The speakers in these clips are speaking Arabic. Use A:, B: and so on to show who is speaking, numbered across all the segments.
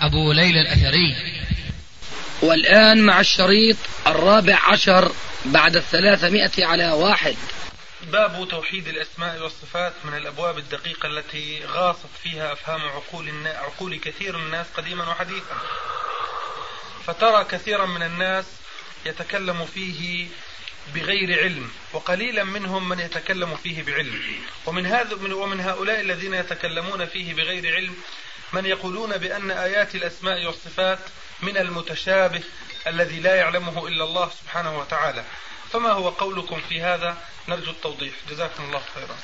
A: أبو ليلى الأثري. والآن مع الشريط الرابع عشر بعد الثلاثمائة على واحد.
B: باب توحيد الأسماء والصفات من الأبواب الدقيقة التي غاصت فيها أفهام عقول, عقول كثير من الناس قديما وحديثا. فترى كثيرا من الناس يتكلم فيه بغير علم وقليلا منهم من يتكلم فيه بعلم. ومن هذا ومن هؤلاء الذين يتكلمون فيه بغير علم من يقولون بأن آيات الأسماء والصفات من المتشابه الذي لا يعلمه إلا الله سبحانه وتعالى. فما هو قولكم في هذا؟ نرجو التوضيح. جزاكم الله خيرا.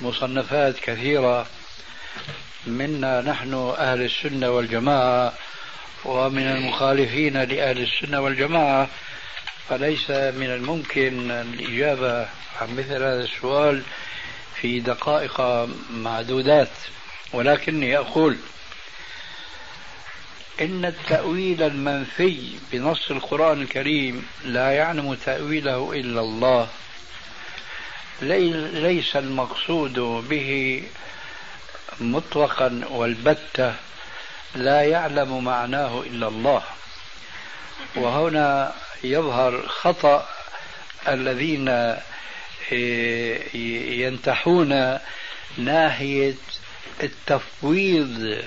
C: مصنفات كثيرة منا نحن أهل السنة والجماعة ومن المخالفين لأهل السنة والجماعة فليس من الممكن الإجابة عن مثل هذا السؤال في دقائق معدودات ولكني أقول إن التأويل المنفي بنص القرآن الكريم لا يعلم تأويله إلا الله. ليس المقصود به مطلقا والبتة لا يعلم معناه إلا الله. وهنا يظهر خطأ الذين ينتحون ناحية التفويض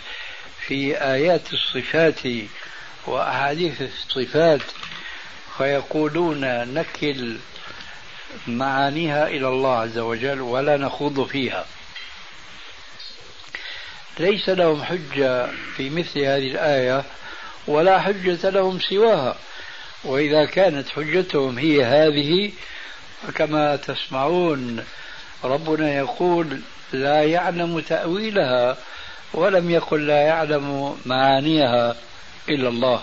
C: في آيات الصفات وأحاديث الصفات فيقولون نكل معانيها إلى الله عز وجل ولا نخوض فيها. ليس لهم حجة في مثل هذه الآية ولا حجة لهم سواها وإذا كانت حجتهم هي هذه فكما تسمعون ربنا يقول لا يعلم تأويلها ولم يقل لا يعلم معانيها إلا الله.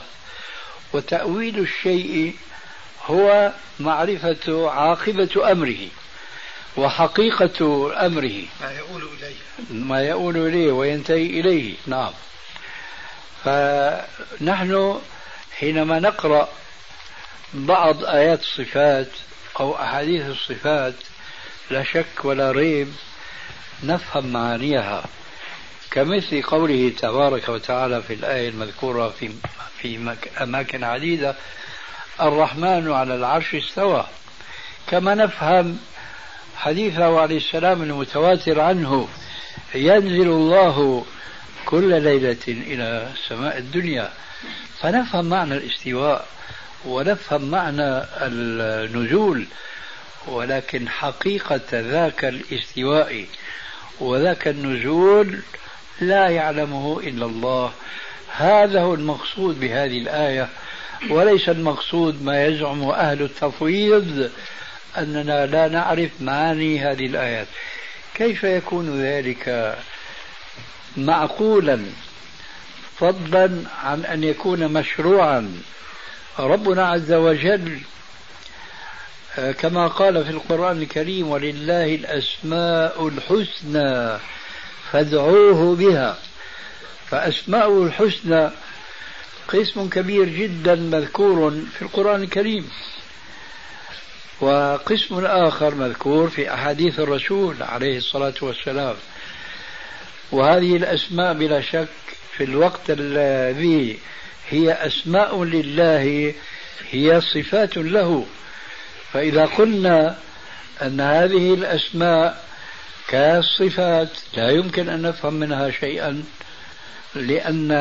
C: وتأويل الشيء هو معرفة عاقبة أمره وحقيقة أمره.
B: ما يؤول إليه.
C: ما يؤول إليه وينتهي إليه. نعم. فنحن حينما نقرأ بعض آيات الصفات أو أحاديث الصفات لا شك ولا ريب نفهم معانيها. كمثل قوله تبارك وتعالى في الآية المذكورة في في أماكن عديدة الرحمن على العرش استوى. كما نفهم حديثه عليه السلام المتواتر عنه ينزل الله كل ليلة إلى سماء الدنيا. فنفهم معنى الاستواء. ونفهم معنى النزول ولكن حقيقة ذاك الاستواء وذاك النزول لا يعلمه إلا الله. هذا هو المقصود بهذه الآية وليس المقصود ما يزعم أهل التفويض أننا لا نعرف معاني هذه الآيات. كيف يكون ذلك معقولا فضلا عن أن يكون مشروعا؟ ربنا عز وجل آه، كما قال في القرآن الكريم ولله الأسماء الحسنى فادعوه بها. فأسماء الحسنى قسم كبير جدا مذكور في القرآن الكريم وقسم آخر مذكور في أحاديث الرسول عليه الصلاة والسلام. وهذه الأسماء بلا شك في الوقت الذي هي أسماء لله هي صفات له. فإذا قلنا أن هذه الأسماء كالصفات لا يمكن أن نفهم منها شيئا لأن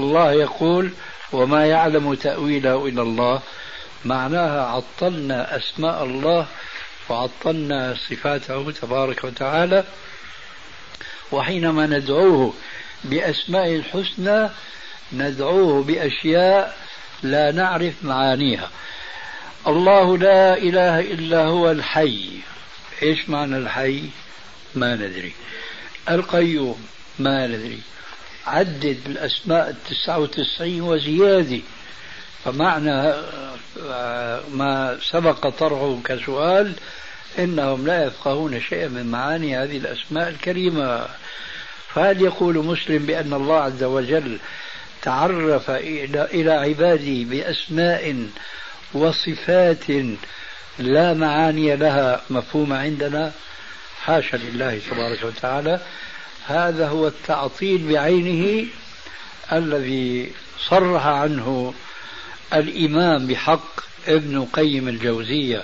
C: الله يقول وما يعلم تأويله إلا الله معناها عطلنا أسماء الله وعطلنا صفاته تبارك وتعالى. وحينما ندعوه بأسماء الحسنى ندعوه بأشياء لا نعرف معانيها. الله لا إله إلا هو الحي. إيش معنى الحي؟ ما ندري. القيوم؟ ما ندري. عدد الأسماء التسعة وتسعين وزيادة. فمعنى ما سبق طرحه كسؤال إنهم لا يفقهون شيئا من معاني هذه الأسماء الكريمة. فهل يقول مسلم بأن الله عز وجل تعرف إلى عباده بأسماء وصفات لا معاني لها مفهومة عندنا. حاشا لله تبارك وتعالى. هذا هو التعطيل بعينه الذي صرح عنه الإمام بحق ابن قيم الجوزية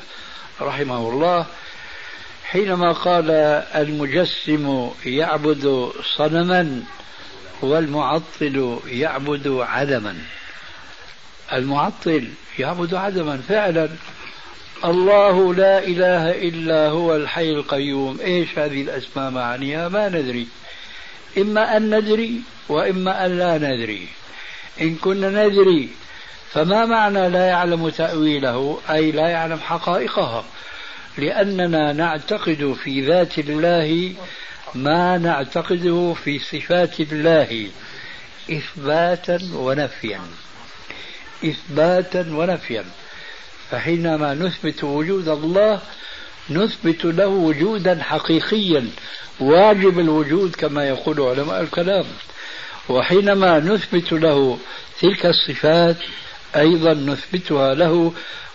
C: رحمه الله حينما قال المجسم يعبد صنما والمعطل يعبد عدما. المعطل يعبد عدما. فعلا الله لا إله إلا هو الحي القيوم. إيش هذه الأسماء معانيها؟ ما ندري. إما أن ندري وإما أن لا ندري. إن كنا ندري فما معنى لا يعلم تأويله؟ أي لا يعلم حقائقها. لأننا نعتقد في ذات الله ما نعتقده في صفات الله إثباتا ونفيا. إثباتا ونفيا. فحينما نثبت وجود الله نثبت له وجودا حقيقيا واجب الوجود كما يقول علماء الكلام. وحينما نثبت له تلك الصفات أيضا نثبتها له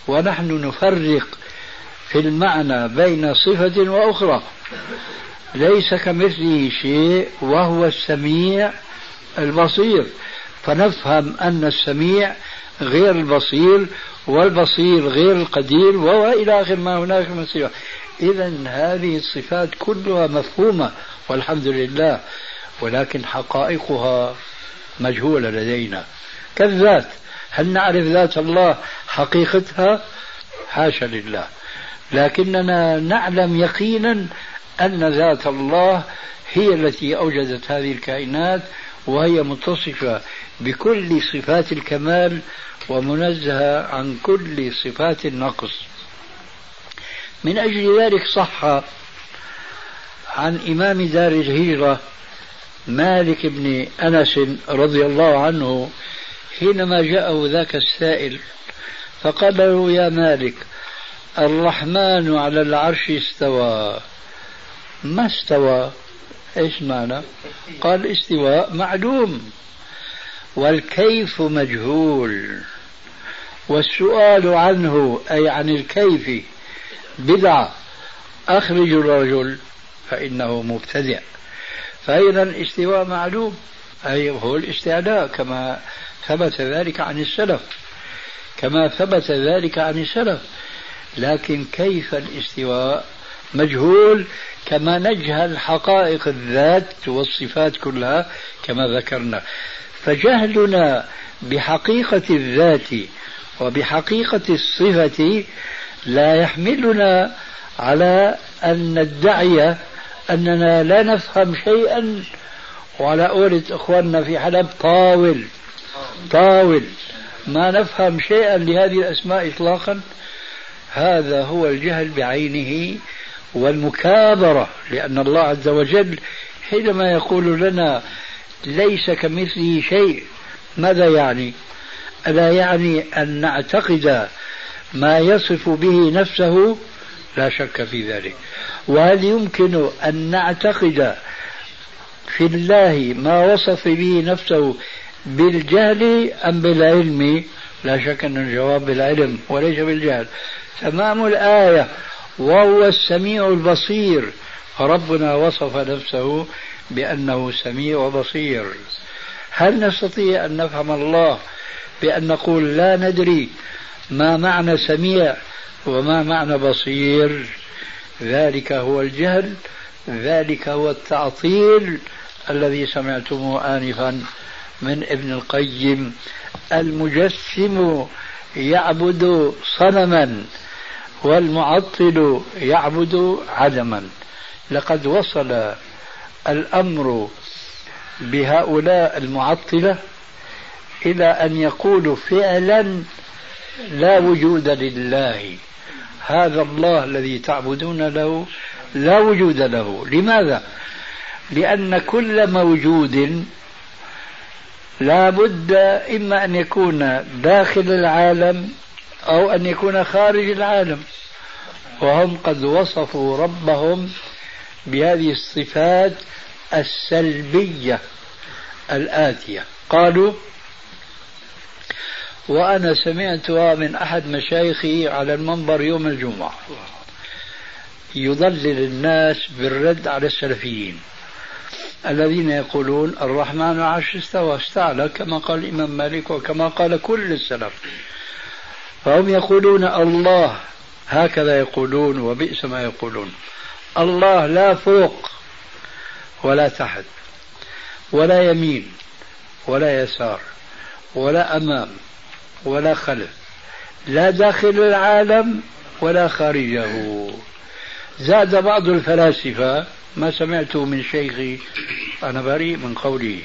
C: ونحن نفرق في المعنى بين صفة وأخرى. ليس كمثله شيء وهو السميع البصير. فنفهم أن السميع غير البصير والبصير غير القدير وإلى آخر ما هناك من صفات إذا هذه الصفات كلها مفهومة والحمد لله ولكن حقائقها مجهولة لدينا. كالذات هل نعرف ذات الله حقيقتها؟ حاشا لله. لكننا نعلم يقينا أن ذات الله هي التي أوجدت هذه الكائنات وهي متصفة بكل صفات الكمال ومنزهة عن كل صفات النقص. من أجل ذلك صح عن إمام دار الهجرة مالك بن أنس رضي الله عنه حينما جاءه ذاك السائل فقال له يا مالك الرحمن على العرش استوى. ما استوى؟ إيش معنى؟ قال استواء معلوم. والكيف مجهول. والسؤال عنه أي عن الكيف بدعة أخرج الرجل فإنه مبتدع. فإذا الاستواء معلوم أي هو الاستعلاء كما ثبت ذلك عن السلف. كما ثبت ذلك عن السلف. لكن كيف الاستواء؟ مجهول. كما نجهل حقائق الذات والصفات كلها كما ذكرنا. فجهلنا بحقيقة الذات وبحقيقة الصفة لا يحملنا على أن ندعي أننا لا نفهم شيئا. وعلى قولة إخواننا في حلب طاول طاول. ما نفهم شيئا لهذه الأسماء إطلاقا. هذا هو الجهل بعينه. والمكابرة لأن الله عز وجل حينما يقول لنا ليس كمثله شيء ماذا يعني؟ ألا يعني أن نعتقد ما يصف به نفسه؟ لا شك في ذلك. وهل يمكن أن نعتقد في الله ما وصف به نفسه بالجهل أم بالعلم؟ لا شك أن الجواب بالعلم وليس بالجهل. تمام الآية. وهو السميع البصير. ربنا وصف نفسه بأنه سميع وبصير هل نستطيع أن نفهم الله بأن نقول لا ندري ما معنى سميع وما معنى بصير؟ ذلك هو الجهل ذلك هو التعطيل الذي سمعتموه آنفا من ابن القيم. المجسم يعبد صنما. والمعطل يعبد عدما. لقد وصل الأمر بهؤلاء المعطلة إلى أن يقولوا فعلا لا وجود لله. هذا الله الذي تعبدون له لا وجود له. لماذا؟ لأن كل موجود لا بد إما أن يكون داخل العالم أو أن يكون خارج العالم. وهم قد وصفوا ربهم بهذه الصفات السلبية الآتية. قالوا وأنا سمعتها من أحد مشايخي على المنبر يوم الجمعة. يضلل الناس بالرد على السلفيين الذين يقولون الرحمن عرش استوى استعلى كما قال الإمام مالك وكما قال كل السلف. فهم يقولون الله. هكذا يقولون وبئس ما يقولون. الله لا فوق ولا تحت ولا يمين ولا يسار ولا أمام ولا خلف. لا داخل العالم ولا خارجه. زاد بعض الفلاسفة ما سمعته من شيخي أنا بريء من قوله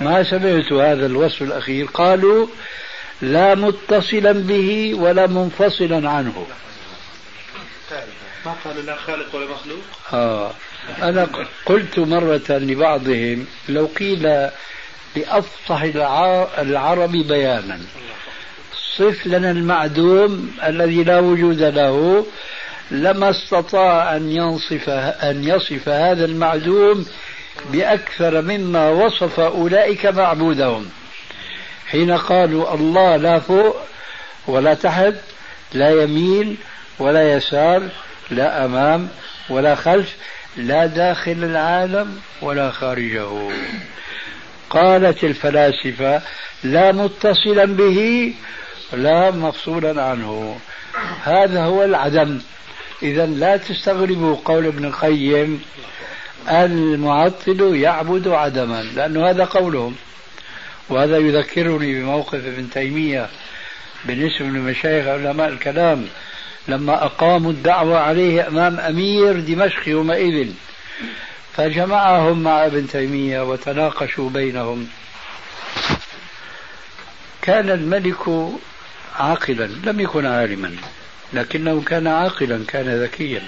C: ما سمعت هذا الوصف الأخير. قالوا لا متصلا به ولا منفصلا عنه.
B: ما قالوا لا خالق ولا مخلوق؟
C: آه. أنا قلت مرة لبعضهم لو قيل بأفصح العرب بيانا صف لنا المعدوم الذي لا وجود له لما استطاع أن ينصف أن يصف هذا المعدوم بأكثر مما وصف أولئك معبودهم. حين قالوا الله لا فوق ولا تحت لا يمين ولا يسار لا أمام ولا خلف لا داخل العالم ولا خارجه. قالت الفلاسفة لا متصلا به لا مفصولا عنه. هذا هو العدم. إذا لا تستغربوا قول ابن القيم المعطل يعبد عدما لأنه هذا قولهم. وهذا يذكرني بموقف ابن تيمية بالنسبة لمشايخ علماء الكلام لما أقاموا الدعوة عليه أمام أمير دمشق يومئذ فجمعهم مع ابن تيمية وتناقشوا بينهم. كان الملك عاقلا لم يكن عالما لكنه كان عاقلا كان ذكيا.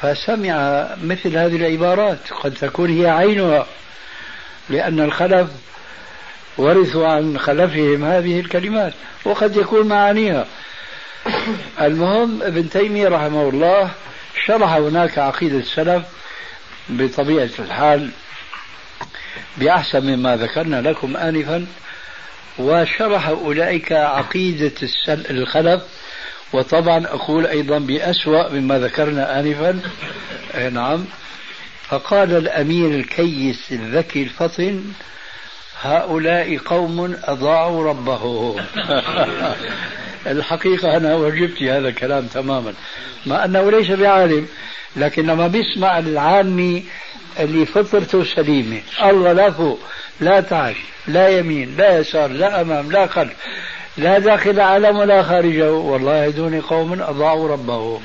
C: فسمع مثل هذه العبارات قد تكون هي عينها. لأن الخلف ورثوا عن خلفهم هذه الكلمات وقد يكون معانيها. المهم ابن تيمية رحمه الله شرح هناك عقيدة السلف بطبيعة الحال بأحسن مما ذكرنا لكم آنفا وشرح أولئك عقيدة الخلف. وطبعا أقول أيضا بأسوأ مما ذكرنا آنفا. نعم. فقال الأمير الكيس الذكي الفطن هؤلاء قوم أضاعوا ربهم. الحقيقة أنا أعجبت هذا الكلام تماما مع أنه ليس بعالم لكن لما بيسمع العامي اللي فطرته سليمة. الله لا فوق لا تحت لا يمين لا يسار لا أمام لا خلف لا داخل عالم ولا خارجه. والله هدول قوم أضاعوا ربهم.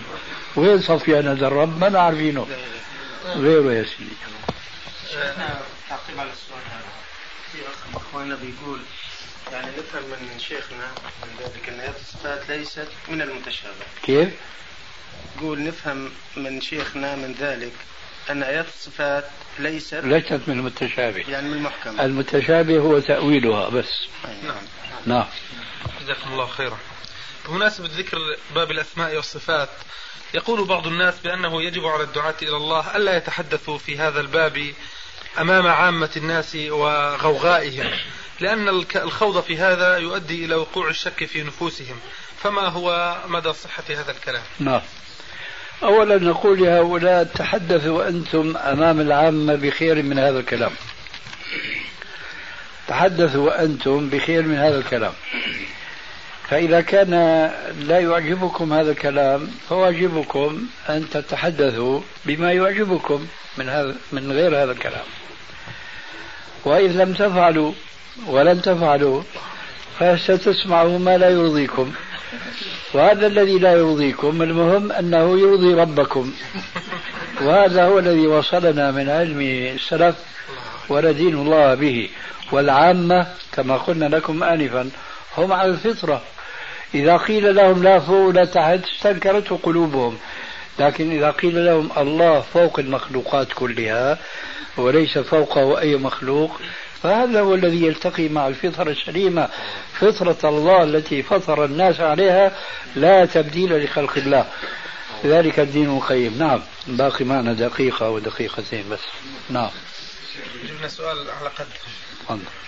C: وين صفيان هذا الرب؟ ما عارفينه غيره يا سيدي
D: تعقيب على السؤال هذا. في أخ أخواننا بيقول يعني نفهم من شيخنا من ذلك إن ايات الصفات ليست من المتشابه.
C: كيف؟
D: يقول نفهم من شيخنا من ذلك أن آيات الصفات ليست
C: ليست من المتشابه.
D: يعني من المحكم
C: المتشابه هو تأويلها بس.
D: نعم.
C: نعم.
B: جزاكم الله خيرا. بمناسبة ذكر باب الأسماء والصفات يقول بعض الناس بأنه يجب على الدعاة إلى الله ألا يتحدثوا في هذا الباب أمام عامة الناس وغوغائهم لأن الخوض في هذا يؤدي إلى وقوع الشك في نفوسهم. فما هو مدى صحة هذا الكلام؟
C: نعم. أولا نقول لهؤلاء تحدثوا أنتم أمام العامة بخير من هذا الكلام. تحدثوا أنتم بخير من هذا الكلام. فإذا كان لا يعجبكم هذا الكلام فواجبكم أن تتحدثوا بما يعجبكم من هذا من غير هذا الكلام. وإذا لم تفعلوا ولن تفعلوا فستسمعوا ما لا يرضيكم. وهذا الذي لا يرضيكم المهم أنه يرضي ربكم. وهذا هو الذي وصلنا من علم السلف وندين الله به. والعامة كما قلنا لكم آنفا هم على الفطرة. إذا قيل لهم لا فوق ولا تحت استنكرته قلوبهم. لكن إذا قيل لهم الله فوق المخلوقات كلها وليس فوقه أي مخلوق فهذا هو الذي يلتقي مع الفطرة السليمة. فطرة الله التي فطر الناس عليها لا تبديل لخلق الله. ذلك الدين القيم. نعم. باقي معنا دقيقة ودقيقتين بس. نعم.
B: جبنا سؤال على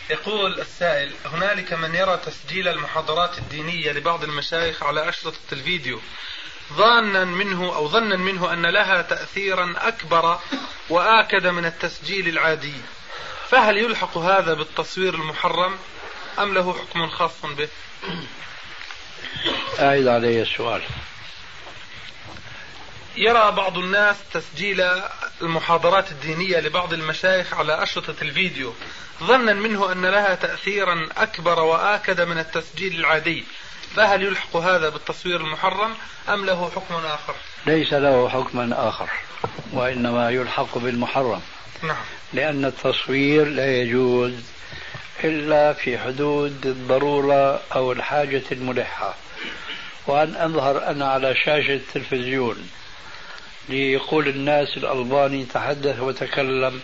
B: يقول السائل هنالك من يرى تسجيل المحاضرات الدينية لبعض المشايخ على أشرطة الفيديو. ظانا منه أو ظنا منه أن لها تأثيرا أكبر وآكد من التسجيل العادي. فهل يلحق هذا بالتصوير المحرم أم له حكم خاص به؟
C: أعيد علي السؤال.
B: يرى بعض الناس تسجيل المحاضرات الدينية لبعض المشايخ على أشرطة الفيديو. ظنا منه أن لها تأثيرا أكبر وآكد من التسجيل العادي. فهل يلحق هذا بالتصوير المحرم أم له حكم آخر؟
C: ليس له حكم آخر وإنما يلحق بالمحرم.
B: نعم.
C: لأن التصوير لا يجوز إلا في حدود الضرورة أو الحاجة الملحة. وأن أظهر أنا على شاشة التلفزيون ليقول الناس الألباني تحدث وتكلم.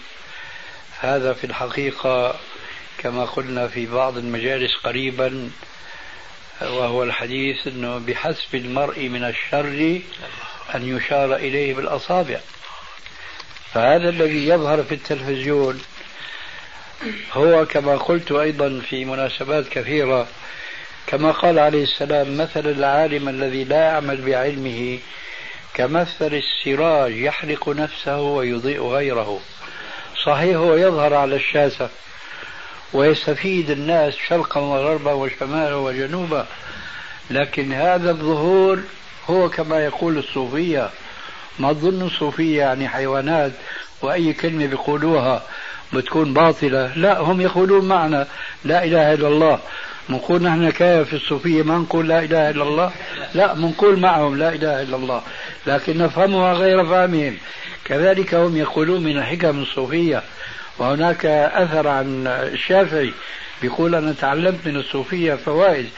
C: هذا في الحقيقة كما قلنا في بعض المجالس قريبا وهو الحديث أنه بحسب المرء من الشر أن يشار إليه بالأصابع. فهذا الذي يظهر في التلفزيون هو كما قلت أيضا في مناسبات كثيرة كما قال عليه السلام مثل العالم الذي لا يعمل بعلمه كمثل السراج يحرق نفسه ويضيء غيره. صحيح هو يظهر على الشاشة ويستفيد الناس شرقا وغربا وشمالا وجنوبا لكن هذا الظهور هو كما يقول الصوفية. ما تظن الصوفية يعني حيوانات وأي كلمة بيقولوها بتكون باطلة؟ لا هم يقولون معنا لا إله إلا الله. نقول نحن كيف في الصوفية ما نقول لا إله إلا الله. لا بنقول معهم لا إله إلا الله. لكن نفهمها غير فهمهم كذلك هم يقولون من الحكم الصوفية. وهناك أثر عن الشافعي بيقول أنا تعلمت من الصوفية فوائد.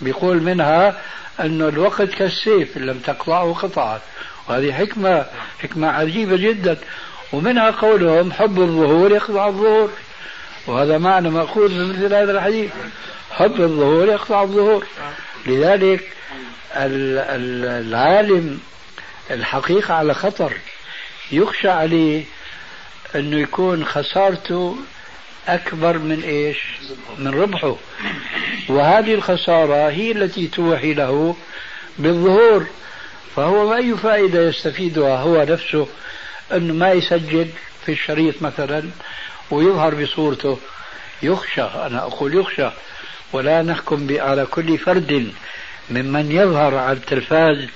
C: بيقول منها أن الوقت كالسيف إن لم تقطعه قطعت وهذه حكمة حكمة عجيبة جدا. ومنها قولهم حب الظهور يقطع الظهور. وهذا معنى مأخوذ من مثل هذا الحديث. حب الظهور يقطع الظهور. لذلك العالم الحقيقة على خطر. يخشى عليه أنه يكون خسارته أكبر من إيش؟ من ربحه. وهذه الخسارة هي التي توحي له بالظهور. فهو ما أي فائدة يستفيدها؟ هو نفسه أنه ما يسجل في الشريط مثلا ويظهر بصورته. يخشى أنا أقول يخشى. ولا نحكم على كل فرد ممن يظهر على التلفاز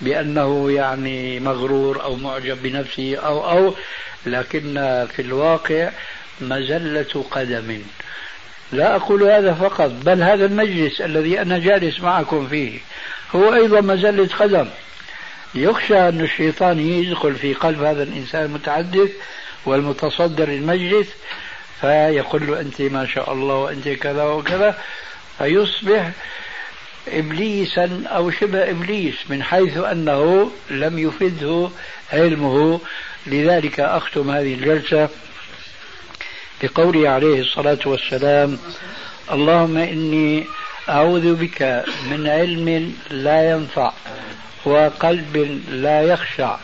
C: بأنه يعني مغرور أو معجب بنفسه أو أو لكن في الواقع مزلة قدم. لا أقول هذا فقط بل هذا المجلس الذي أنا جالس معكم فيه هو أيضا مزلة قدم. يخشى أن الشيطان يدخل في قلب هذا الإنسان المتحدث والمتصدر المجلس فيقول له أنت ما شاء الله وأنت كذا وكذا فيصبح إبليسا أو شبه إبليس من حيث أنه لم يفده علمه. لذلك أختم هذه الجلسة بقوله عليه الصلاة والسلام اللهم إني أعوذ بك من علم لا ينفع وقلب لا يخشع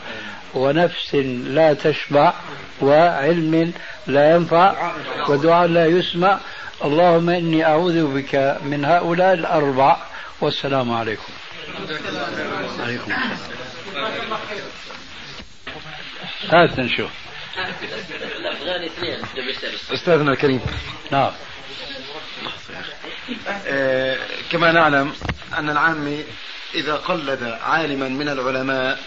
C: ونفس لا تشبع وعلم لا ينفع ودعاء لا يسمع. اللهم إني أعوذ بك من هؤلاء الأربع. والسلام عليكم. عليكم. هات نشوف
E: أستاذنا الكريم.
C: نعم.
E: آه كما نعلم أن العامي إذا قلد عالما من العلماء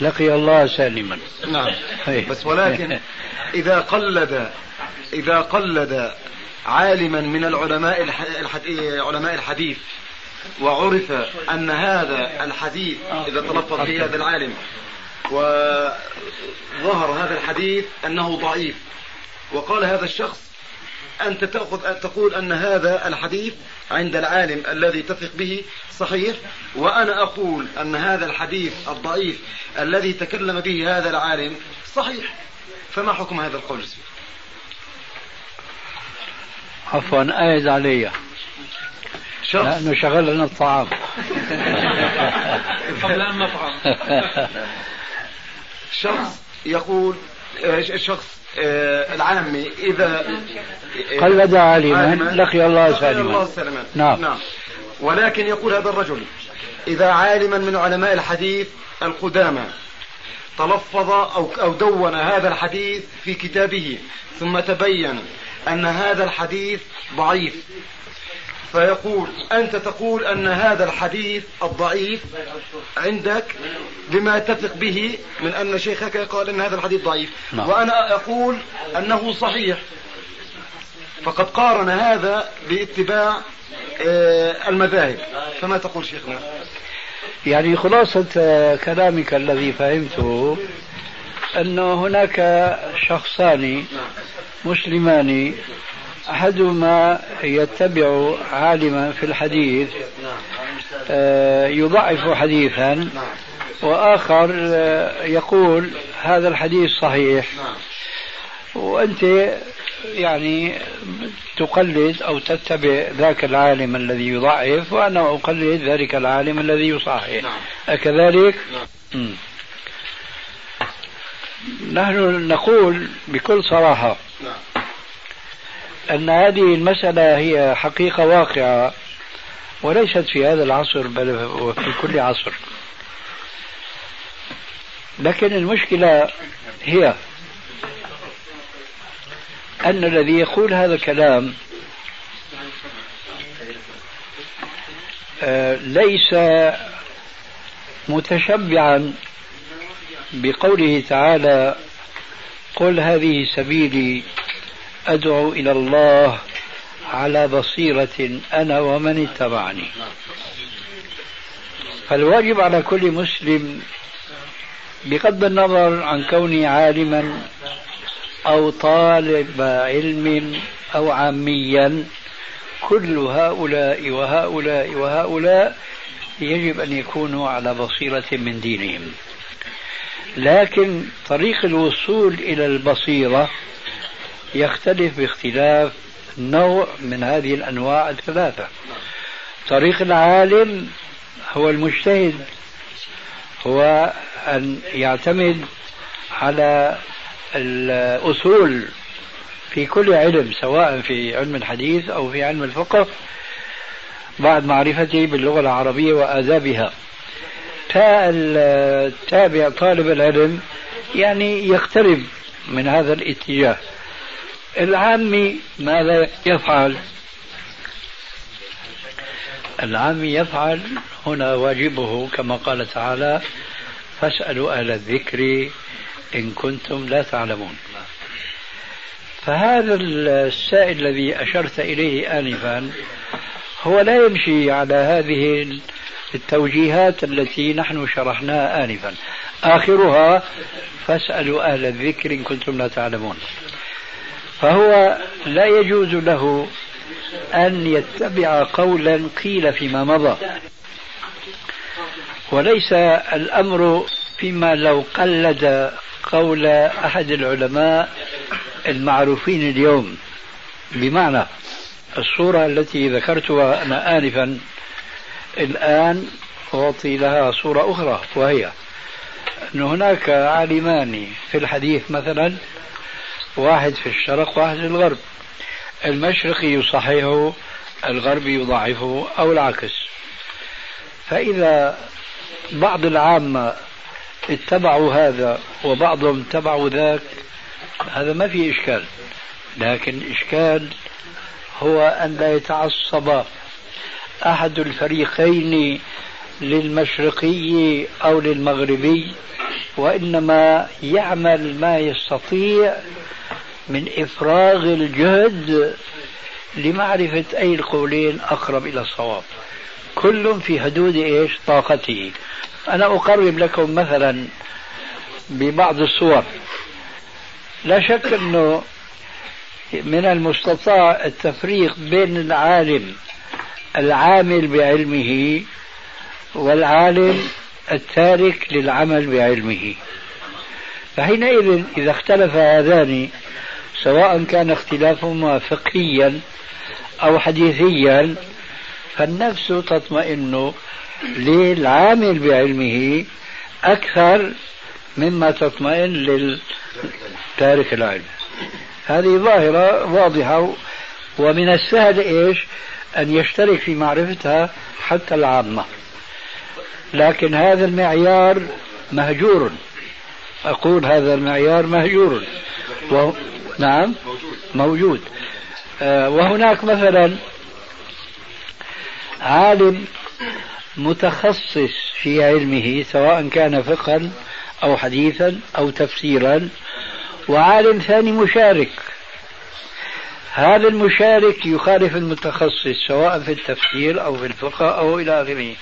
C: لقي الله سالما
E: نعم
C: إيه.
E: بس ولكن إذا قلد إذا قلد عالما من العلماء. علماء الحديث وعرف أن هذا الحديث إذا تلفظ به هذا العالم وظهر هذا الحديث أنه ضعيف وقال هذا الشخص أنت تأخذ أن تقول أن هذا الحديث عند العالم الذي تثق به صحيح وأنا أقول أن هذا الحديث الضعيف الذي تكلم به هذا العالم صحيح. فما حكم هذا القول؟
C: عفوا أعد علي.
E: شخص
C: لأنه شغلنا الطعام.
B: قبل أن نطعم
E: شخص يقول شخص العامي إذا
C: قلد عالما لقي الله سالما. نعم.
E: نعم. ولكن يقول هذا الرجل إذا عالما من علماء الحديث القدامى تلفظ أو أو دون هذا الحديث في كتابه ثم تبين أن هذا الحديث ضعيف. فيقول أنت تقول أن هذا الحديث الضعيف عندك بما تثق به من أن شيخك قال أن هذا الحديث ضعيف.
C: نعم.
E: وأنا أقول أنه صحيح. فقد قارن هذا باتباع آه، المذاهب. فما تقول شيخنا؟
C: يعني خلاصة آه، كلامك الذي فهمته أن هناك شخصان مسلمان أحدهما يتبع عالما في الحديث آه، يضعف حديثا وآخر آه، يقول هذا الحديث صحيح وأنت يعني تقلد أو تتبع ذاك العالم الذي يضعف وأنا أقلد ذلك العالم الذي يصحح أكذلك؟ مم. نحن نقول بكل صراحة أن هذه المسألة هي حقيقة واقعة وليست في هذا العصر بل وفي كل عصر. لكن المشكلة هي أن الذي يقول هذا الكلام آه، ليس متشبعا بقوله تعالى قل هذه سبيلي أدعو إلى الله على بصيرة أنا ومن اتبعني. فالواجب على كل مسلم بغض النظر عن كونه عالما أو طالب علم أو عاميا كل هؤلاء وهؤلاء وهؤلاء يجب أن يكونوا على بصيرة من دينهم. لكن طريق الوصول إلى البصيرة يختلف باختلاف نوع من هذه الأنواع الثلاثة. طريق العالم هو المجتهد هو أن يعتمد على الأصول في كل علم سواء في علم الحديث أو في علم الفقه بعد معرفته باللغة العربية وآدابها. فالتابع طالب العلم يعني يقترب من هذا الاتجاه. العامي ماذا يفعل؟ العامي يفعل هنا واجبه كما قال تعالى فاسألوا أهل الذكر إن كنتم لا تعلمون. فهذا السائل الذي أشرت إليه آنفا هو لا يمشي على هذه التوجيهات التي نحن شرحناها آنفا. آخرها فاسألوا أهل الذكر إن كنتم لا تعلمون. فهو لا يجوز له أن يتبع قولا قيل فيما مضى. وليس الأمر فيما لو قلد قول أحد العلماء المعروفين اليوم. بمعنى الصورة التي ذكرتها أنا آنفا الآن أعطي لها صورة أخرى وهي أن هناك عالمان في الحديث مثلا واحد في الشرق واحد في الغرب. المشرقي يصححه الغربي يضعفه أو العكس. فإذا بعض العامة اتبعوا هذا وبعضهم اتبعوا ذاك هذا ما في إشكال. لكن الإشكال هو أن لا يتعصب أحد الفريقين للمشرقي أو للمغربي وإنما يعمل ما يستطيع من إفراغ الجهد لمعرفة أي القولين أقرب إلى الصواب. كل في حدود إيش؟ طاقته. أنا أقرب لكم مثلا ببعض الصور. لا شك أنه من المستطاع التفريق بين العالم العامل بعلمه والعالم التارك للعمل بعلمه. فحينئذ إذا اختلف هذان سواء كان اختلافهما فقهيا أو حديثيا فالنفس تطمئن للعامل بعلمه أكثر مما تطمئن للتارك العلم. هذه ظاهرة واضحة ومن السهل إيش؟ أن يشترك في معرفتها حتى العامة. لكن هذا المعيار مهجور. أقول هذا المعيار مهجور. نعم. موجود. آه وهناك مثلا عالم متخصص في علمه سواء كان فقها أو حديثا أو تفسيرا وعالم ثاني مشارك. هذا المشارك يخالف المتخصص سواء في التفسير أو في الفقه أو إلى آخره.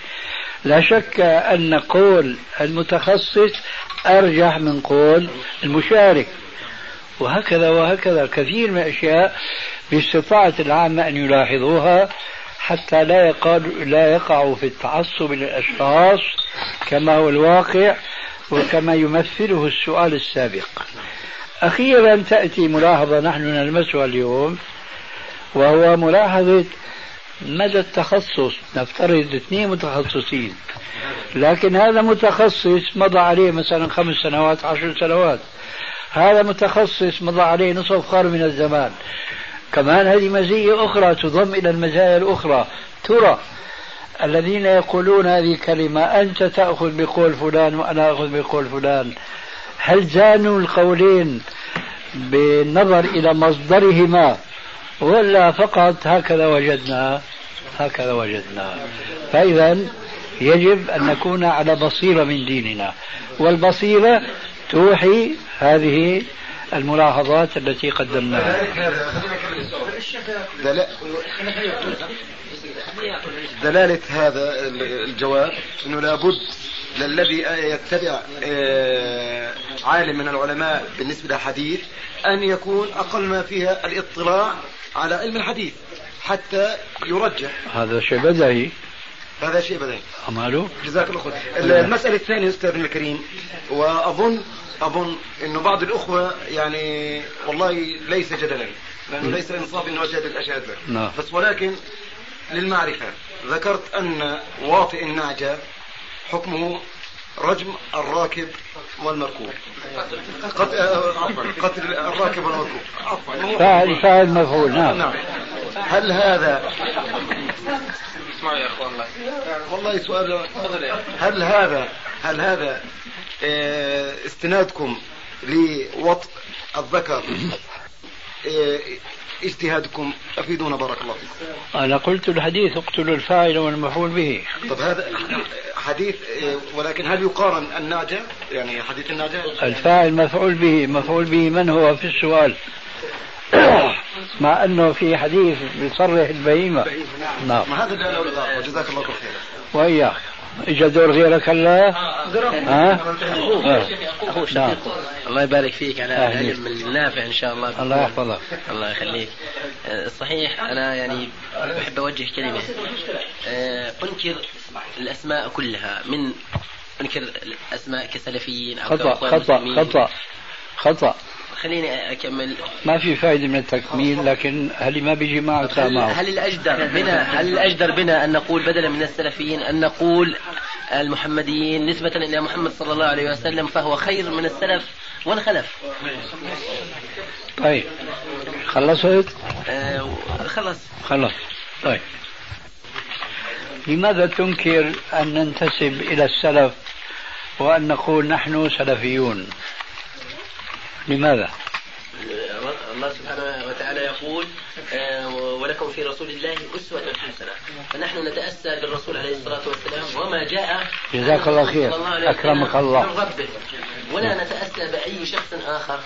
C: لا شك أن قول المتخصص أرجح من قول المشارك. وهكذا وهكذا. كثير من الأشياء باستطاعة العامة أن يلاحظوها حتى لا يقال لا يقعوا في التعصب للأشخاص كما هو الواقع وكما يمثله السؤال السابق. أخيرا تأتي ملاحظة نحن نلمسها اليوم وهو ملاحظة مدى التخصص. نفترض اثنين متخصصين لكن هذا متخصص مضى عليه مثلا خمس سنوات عشر سنوات. هذا متخصص مضى عليه نصف قرن من الزمان. كمان هذه مزية أخرى تضم إلى المزايا الأخرى. ترى الذين يقولون هذه الكلمة أنت تأخذ بقول فلان وأنا أخذ بقول فلان. هل زانوا القولين بالنظر إلى مصدرهما ولا فقط هكذا وجدنا؟ هكذا وجدنا. فإذا يجب أن نكون على بصيرة من ديننا. والبصيرة توحي هذه الملاحظات التي قدمناها.
E: دلالة هذا الجواب أنه لابد للذي يتبع آه، عالم من العلماء بالنسبة للحديث أن يكون أقل ما فيها الاطلاع على علم الحديث حتى يرجح.
C: هذا شيء بدهي
E: هذا شيء بدهي
C: أماله.
E: جزاك الله خير. المسألة الثانية أستاذ الكريم وأظن أظن أنه بعض الأخوة يعني والله ليس جدلا لأنه ليس إنصاف أنه أجد الأشياء
C: نعم.
E: بس ولكن للمعرفة ذكرت أن واطئ النعجة حكمه رجم الراكب والمركوب. قتل قتل الراكب والمركوب. عفوا
C: فاعل فاعل مفعول نعم.
E: نعم. هل هذا
B: اسمعوا يا أخوان الله.
E: والله سؤال هل هذا هل هذا آه، استنادكم لوطء الذكر؟ آه، اجتهادكم. أفيدونا بارك الله فيكم.
C: أنا قلت الحديث اقتلوا الفاعل والمفعول به.
E: طب هذا حديث آه، ولكن هل يقارن النعجة يعني حديث النعجة
C: الفاعل مفعول به مفعول به من هو؟ في السؤال. مع أنه في حديث بيصرح البهيمة. نعم.
E: ما هذا اللي جزاك الله خير
C: وإياك. اجى دور غيرك هلا ها؟
F: اخوه
C: نعم.
F: الله يبارك فيك. على. العلم النافع إن شاء الله.
C: الله يحفظك.
F: الله يخليك. آه، صحيح. أنا يعني بحب أوجه كلمة. آه، أنكر الأسماء كلها. من أنكر الأسماء كسلفيين أو
C: خطأ
F: كأخوان
C: خطأ
F: مسلمين. خليني أكمل.
C: ما في فائدة من التكميل لكن هل ما بيجي معه
F: هل, هل الأجدر بنا هل الأجدر بنا أن نقول بدلا من السلفيين أن نقول المحمديين نسبة إلى محمد صلى الله عليه وسلم فهو خير من السلف والخلف
C: طيب. خلصت
F: آه خلاص
C: خلص. طيب. لماذا تنكر أن ننتسب إلى السلف وأن نقول نحن سلفيون؟ لماذا؟
F: الله سبحانه وتعالى يقول آه، ولكم في رسول الله أسوة حسنة. فنحن نتأسى بالرسول عليه الصلاة والسلام وما جاء.
C: جزاك الله خير.
F: وسلم
C: أكرمك الله.
F: من ربه. ولا نتأسى بأي شخص آخر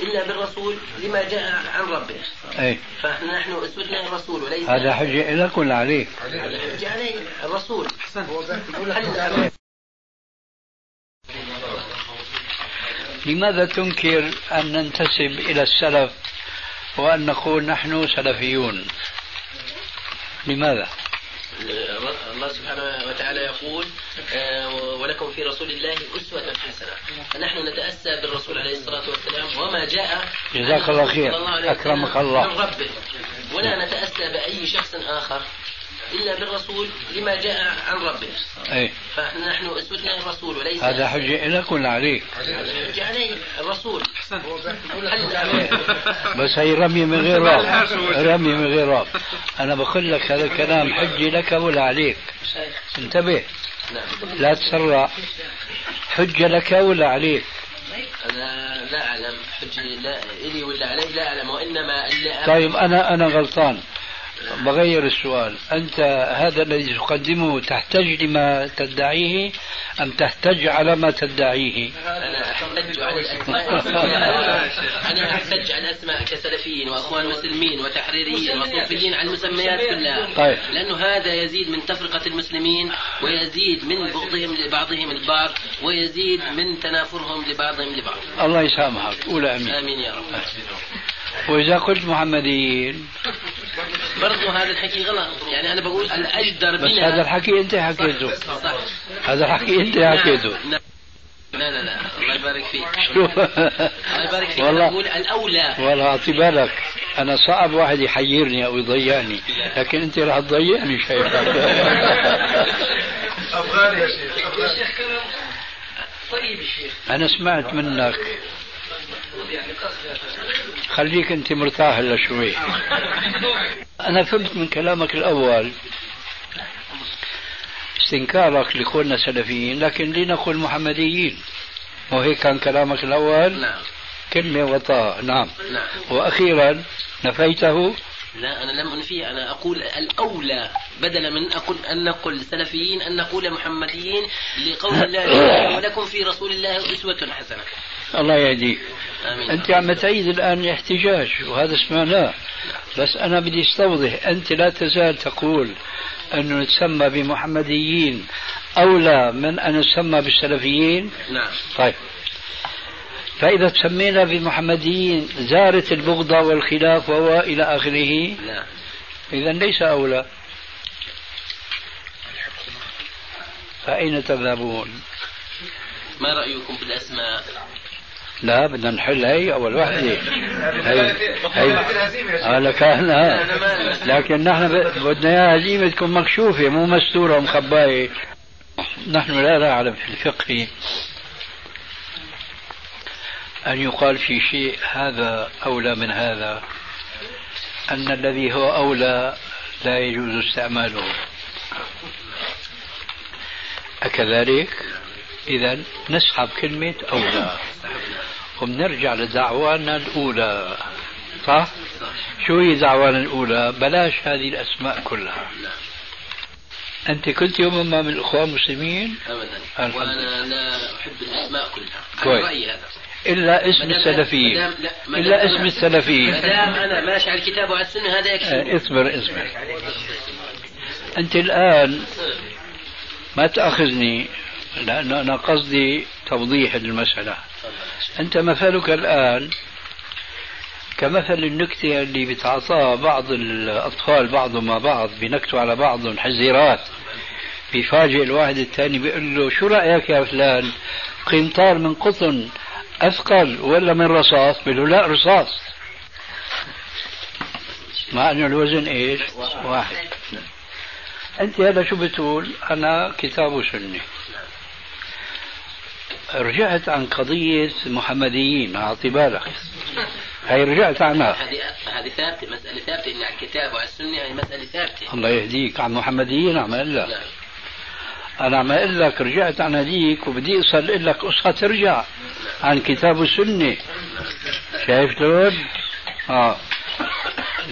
F: إلا بالرسول لما جاء عن ربه.
C: أي.
F: فنحن أسوتنا الرسول وليس
C: هذا حجة لك ولا عليك؟
F: الحجة عليه الرسول. هل
C: لماذا تنكر أن ننتسب إلى السلف وأن نقول نحن سلفيون؟ لماذا؟
F: الله سبحانه وتعالى يقول آه، ولكم في رسول الله أسوة حسنة. فنحن نتأسى بالرسول عليه الصلاة والسلام وما جاء
C: جزاك الله خير. أكرمك الله.
F: من ربه. ولا نتأسى بأي شخص آخر؟ إلا بالرسول لما جاء عن ربه.
C: أي.
F: فنحن أسوتنا الرسول وليس
C: هذا حجة لك ولا عليك؟
F: حجة علي الرسول.
C: بس هي رمي من غير راب رمي من غير راب أنا بقول لك هذا الكلام حجة لك ولا عليك. انتبه.
F: نعم.
C: لا تسرع. حجة لك ولا عليك.
F: أنا لا أعلم. حجة لا إلي ولا علي لا أعلم وإنما اللي
C: طيب أنا أنا غلطان. بغير السؤال. أنت هذا الذي تقدمه تحتج لما تدعيه أم تحتج على ما تدعيه؟
F: أنا أحتج على الأسماء أنا أحتج على الأسماء كسلفيين وأخوان مسلمين وتحريريين وصوفيين على المسميات كلها.
C: طيب.
F: لأنه هذا يزيد من تفرقة المسلمين ويزيد من بغضهم لبعضهم البعض ويزيد من تنافرهم لبعضهم لبعض.
C: الله يسامحك. قول أمين.
F: آمين يا رب.
C: وإذا قلت محمديين
F: برضو هذا الحكي غلط يعني أنا بقول الأجدر
C: بس هذا الحكي أنت حكيته هذا الحكي أنت حكيته
F: نعم. لا لا لا. الله يبارك فيك.
C: شوف.
F: الله يبارك فيك.
C: والله.
F: بقول الأولى.
C: والله أعطي بالك. أنا صعب واحد يحيرني أو يضيعني. لكن أنت راح تضيعني شايفك
B: أفغاني يا شيخ.
F: طيب الشيخ
C: أنا سمعت منك. خليك أنت مرتاح هلا شوي. أنا فهمت من كلامك الأول استنكارك لكوننا سلفيين لكن لنقل محمديين. وهيك كان كلامك الأول؟
F: نعم
C: كلمة وطاء نعم.
F: نعم
C: وأخيرا نفيته؟
F: لا أنا لم أنفي أنا أقول الأولى بدلا من أقول أن نقول سلفيين أن نقول محمديين لقول الله ولكم في رسول الله أسوة حسنة.
C: الله يهديك. أنت عم تعيد الآن الاحتجاج وهذا سمعناه بس أنا بدي أستوضح أنت لا تزال تقول أنه نتسمى بمحمديين أولى من أن نسمى بالسلفيين؟
F: نعم.
C: طيب. فإذا تسمينا بمحمديين زارت البغضة والخلاف وهو إلى آخره؟
F: نعم.
C: إذا ليس أولى. فأين تذهبون؟
F: ما رأيكم بالأسماء
C: لا بدنا نحل هي أول وحدة هي. هي. كان لكن نحن بدنا إياها هزيمة تكون مكشوفة مو مستورة ومخباية. نحن لا نعلم في الفقه. أن يقال في شيء هذا أولى من هذا. أن الذي هو أولى لا يجوز استعماله. أكذلك إذا نسحب كلمة أولى. وبنرجع لدعوانا الأولى. صح؟ شو هي دعوانا الأولى؟ بلاش هذه الأسماء كلها. أنت كنت يوم ما من الإخوان المسلمين؟
F: أبدا. وأنا لا أحب الأسماء كلها.
C: كويس.
F: رأيي هذا.
C: إلا اسم السلفيين.
F: لا،
C: إلا اسم السلفيين.
F: ما دام أنا ماشي على الكتاب وعلى السنة هذا يكفي.
C: آه، اصبر اصبر. أنت الآن ما تأخذني. لأنه أنا قصدي توضيح المسألة. أنت مثلك الآن كمثل النكتة اللي بتعطاها بعض الأطفال بعضهم مع بعض بنكتوا على بعضهم حزيرات. بيفاجئ الواحد الثاني بيقول له شو رأيك يا فلان؟ قنطار من قطن أثقل ولا من رصاص؟ بيقول له لا رصاص. مع أنه الوزن إيش؟ واحد. أنت هذا شو بتقول؟ أنا كتاب وسنة. رجعت عن قضية محمديين أعطي بالك هي رجعت عنها
F: هذه هذه ثابتة مسألة ثابتة إن على الكتاب وعلى السنة هي مسألة ثابتة.
C: الله يهديك عن محمديين عم أقول لك أنا عم أقول لك رجعت عن هذيك وبدي أصل أقول لك قصة ترجع عن كتاب السنة. شايف شلون؟ آه.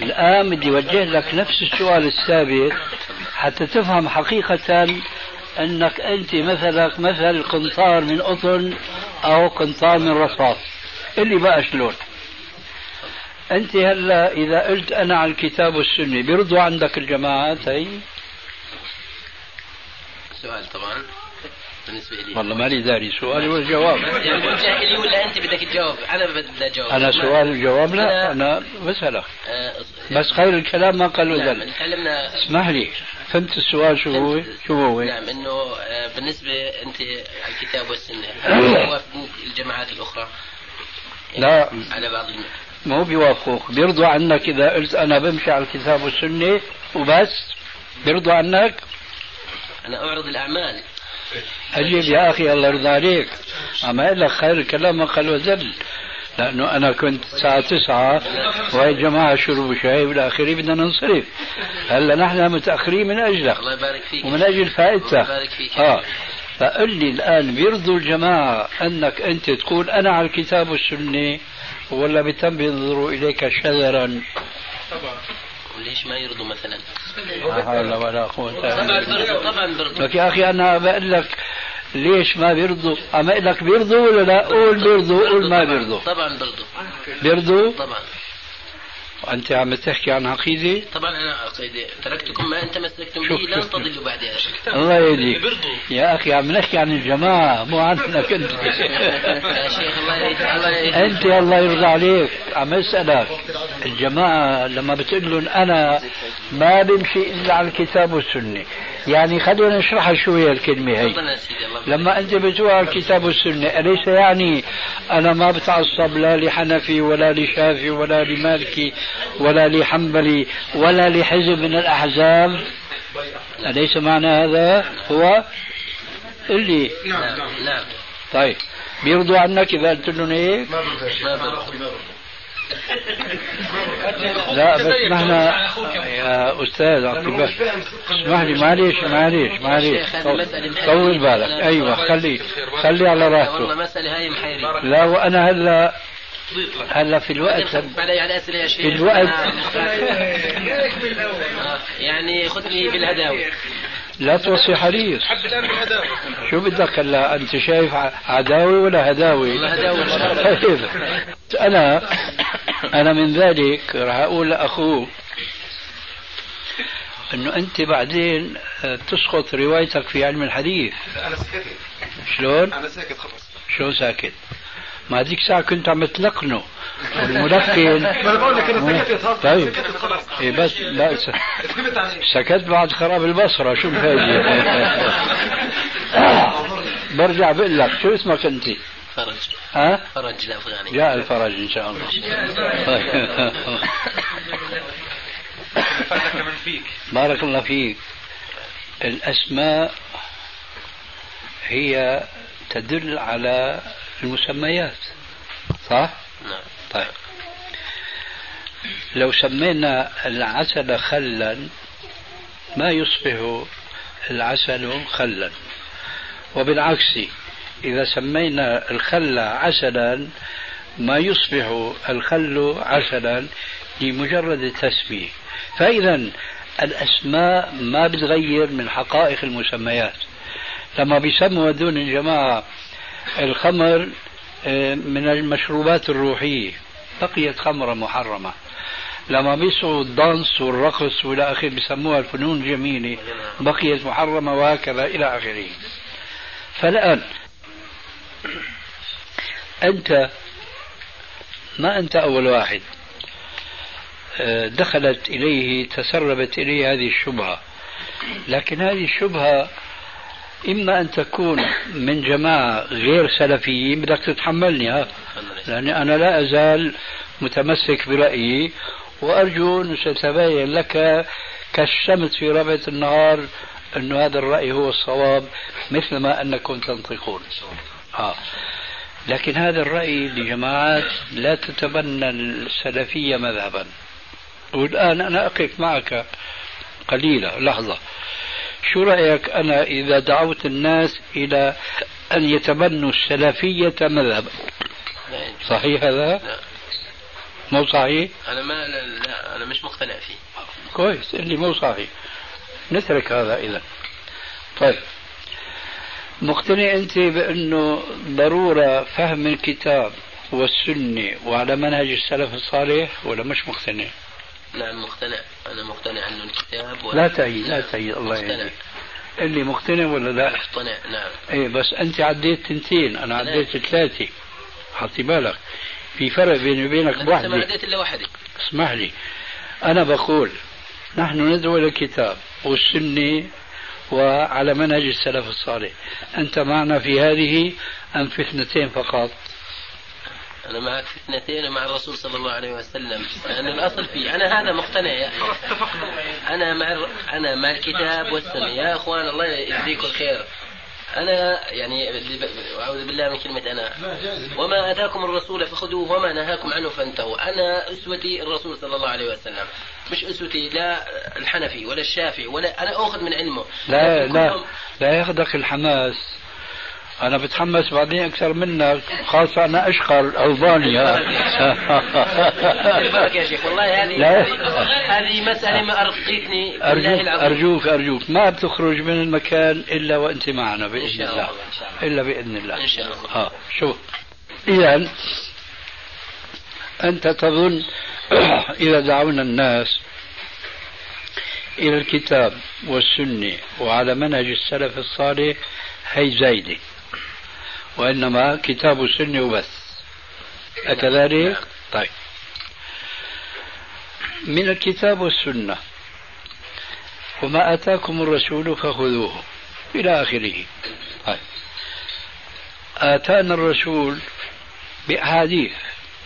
C: الآن بدي أوجه لك نفس السؤال السابق حتى تفهم حقيقة أنك أنت مثلك مثل قنطار من قطن أو قنطار من رصاص. اللي بقى شلون؟ أنت هلا إذا قلت أنا على الكتاب والسنة بيرضوا عندك الجماعات هي
F: سؤال طبعا. بالنسبة لي
C: والله مالي داري سؤالي والجواب
F: يعني بتوجه لي ولا أنت بدك تجاوب؟ أنا بدي اجاوب
C: أنا سؤال الجواب لا
F: أنا
C: بسألك
F: آه،
C: بس خير الكلام ما قال
F: نعم
C: وزل
F: تكلمنا
C: اسمح لي فهمت السؤال شو هو؟ شو هو؟
F: نعم إنه آه، بالنسبة أنت على الكتاب والسنة هل توافقوك الجماعات الأخرى؟
C: لا.
F: على بعض الم...
C: مو بيوافقوك. بيرضوا عنك إذا قلت أنا بمشي على الكتاب والسنة وبس؟ بيرضوا عنك؟
F: أنا أعرض الأعمال.
C: أجيب يا أخي الله يرضى عليك. أقول لك خير الكلام ما قال وزل. لأنه أنا كنت الساعة تسعة وهي الجماعه شربوا شاي والى آخره بدنا ننصرف. هلا نحن متأخرين من أجلك.
F: الله يبارك فيك.
C: ومن أجل فائدتك.
F: الله يبارك فيك.
C: آه. فقل لي الآن بيرضوا الجماعة أنك أنت تقول أنا على الكتاب والسنة ولا بتم بينظروا إليك شذرا؟
F: ليش ما يرضوا مثلا؟
C: لا حول ولا
F: طبعا برضوا برضوا
C: لك يا أخي أنا بقول لك ليش ما بيرضوا؟ أقول لك بيرضوا ولا لا؟ قول بيرضوا قول ما بيرضوا
F: طبعا برضوا
C: بيرضوا؟
F: طبعا
C: وأنت عم تحكي عن عقيدة؟
F: طبعا أنا عقيدة. تركتكم ما أنت مسلكتم
C: شوف-
F: به لن تضلوا بعد هذا
C: الله يهديك. يا أخي عم نحكي عن الجماعة مو عنك انت
F: يا شيخ الله يهديك
C: أنت الله يرضى عليك. عم أسألك الجماعة لما بتقول لهم أنا ما بمشي إلا على الكتاب والسنة. يعني خلينا نشرحها شوية الكلمة هي. لما أنت بتقول على الكتاب والسنة أليس يعني أنا ما بتعصب لا لحنفي ولا لشافي ولا لمالكي ولا لحنبلي ولا لحزب من الأحزاب. أليس معنى هذا؟ هو اللي.
F: نعم نعم.
C: طيب بيرضوا عنك إذا قلت لهم هيك
F: ما برضوا
C: لا بس نحن يا أستاذ عطيك اسمح لي معليش معليش معليش. طول- بالك. أيوه خلي خلي على
F: والله
C: راحته.
F: مسألة هاي محيرة
C: لا وأنا هلا هلا في الوقت
F: علي على يا شيخ.
C: في الوقت.
F: آه، يعني خذني بالهداوة.
C: لا توصي حريص
B: حد الان بالهداوه
C: شو بدك هلا أنت شايف ع- عداوي ولا هداوي؟
F: والله.
C: طيب أنا أنا من ذلك راح أقول لأخوه إنه أنت بعدين آه، تسقط روايتك في علم الحديث
E: أنا سكت
C: شلون؟
E: أنا ساكت خلص
C: شو ساكت؟ ما هذيك ساعة كنت عم تلقنه والملقن
E: ما أنا بقول لك أنا سكت خلص
C: طيب. إيه بس لا س-
E: سكت
C: بعد خراب البصرة شو الفايدة؟ برجع بقول لك شو اسمك أنت؟
F: فرج.
C: ها؟
F: فرج الأفغاني.
C: جاء الفرج إن شاء الله
B: فيك.
C: بارك الله فيك. الأسماء هي تدل على المسميات. صح؟
F: نعم.
C: طيب. لو سمينا العسل خلا ما يصبح العسل خلا؟ وبالعكس إذا سمينا الخل عسلا ما يصبح الخل عسلا لمجرد التسمية فإذا الأسماء ما بتغير من حقائق المسميات. لما بيسموا هذول الجماعة الخمر آه، من المشروبات الروحية. بقيت خمرة محرمة. لما بيسعوا الدانس والرقص وإلى آخره بسموها الفنون الجميلة بقيت محرمة وهكذا إلى آخره. فالآن أنت ما أنت أول واحد؟ آه، دخلت إليه تسربت إليه هذه الشبهة. لكن هذه الشبهة إما أن تكون من جماعة غير سلفيين بدك تتحملني ها؟ لأني أنا لا أزال متمسك برأيي وأرجو أن ستبين لك كالشمس في ربعه النهار أن هذا الرأي هو الصواب مثل ما أنكم تنطقون. آه. لكن هذا الرأي لجماعات لا تتبنى السلفية مذهبا. والآن أنا أقف معك قليلة لحظة. شو رأيك أنا إذا دعوت الناس إلى أن يتبنوا السلفية مذهبا صحيح هذا؟
F: لا
C: مو صحيح؟
F: أنا ما لا, لا أنا مش مقتنع فيه
C: كويس اللي مو صحيح نترك هذا إذا طيب مقتنع أنت بأنه ضرورة فهم الكتاب والسنة وعلى منهج السلف الصالح ولا مش مقتنع؟
F: نعم مقتنع. أنا مقتنع أنه الكتاب
C: لا تعيد لا تعيد الله يهديك اللي مقتنع ولا لا؟
F: مقتنع نعم.
C: إيه بس أنت عديت تنتين. أنا عديت ثلاثة. حطي بالك. في فرق بيني وبينك
F: أنا
C: بوحده
F: ما عديت إلا واحدة
C: اسمح لي. أنا بقول نحن ندعو إلى الكتاب والسنة وعلى منهج السلف الصالح. أنت معنا في هذه أم في اثنتين فقط؟
F: أنا معك في اثنتين مع الرسول صلى الله عليه وسلم لأن الأصل فيه. أنا هذا مقتنع يا أنا مع الر- أنا مع الكتاب والسنة. يا أخوان الله يجزيكم الخير. أنا يعني أعوذ بالله من كلمة أنا. وما آتاكم الرسول فخذوه وما نهاكم عنه فانتهوا. أنا أسوتي الرسول صلى الله عليه وسلم. مش أسوتي لا الحنفي ولا الشافعي ولا أنا أخذ من علمه.
C: لا لا. لا ياخذك الحماس. أنا بتحمس بعدين أكثر منك خاصة أنا أشقر ألبانيا.
F: البركة يا شيخ والله هذه. هذه- مسألة ما أرقيتني بالله
C: أرجوك
F: العظيم.
C: أرجوك أرجوك. ما بتخرج من المكان إلا وأنت معنا
F: إن
C: بإذن
F: شاء
C: الله.
F: الله، إن شاء الله.
C: إلا بإذن الله.
F: إن شاء الله.
C: ها شوف إذا أنت تظن إذا دعونا الناس إلى الكتاب والسنة وعلى منهج السلف الصالح هي زايدة. وإنما كتاب وسنة وبس أكذلك؟
F: نعم.
C: طيب. من الكتاب والسنة. وما آتاكم الرسول فخذوه. إلى آخره. طيب. آتانا الرسول بأحاديث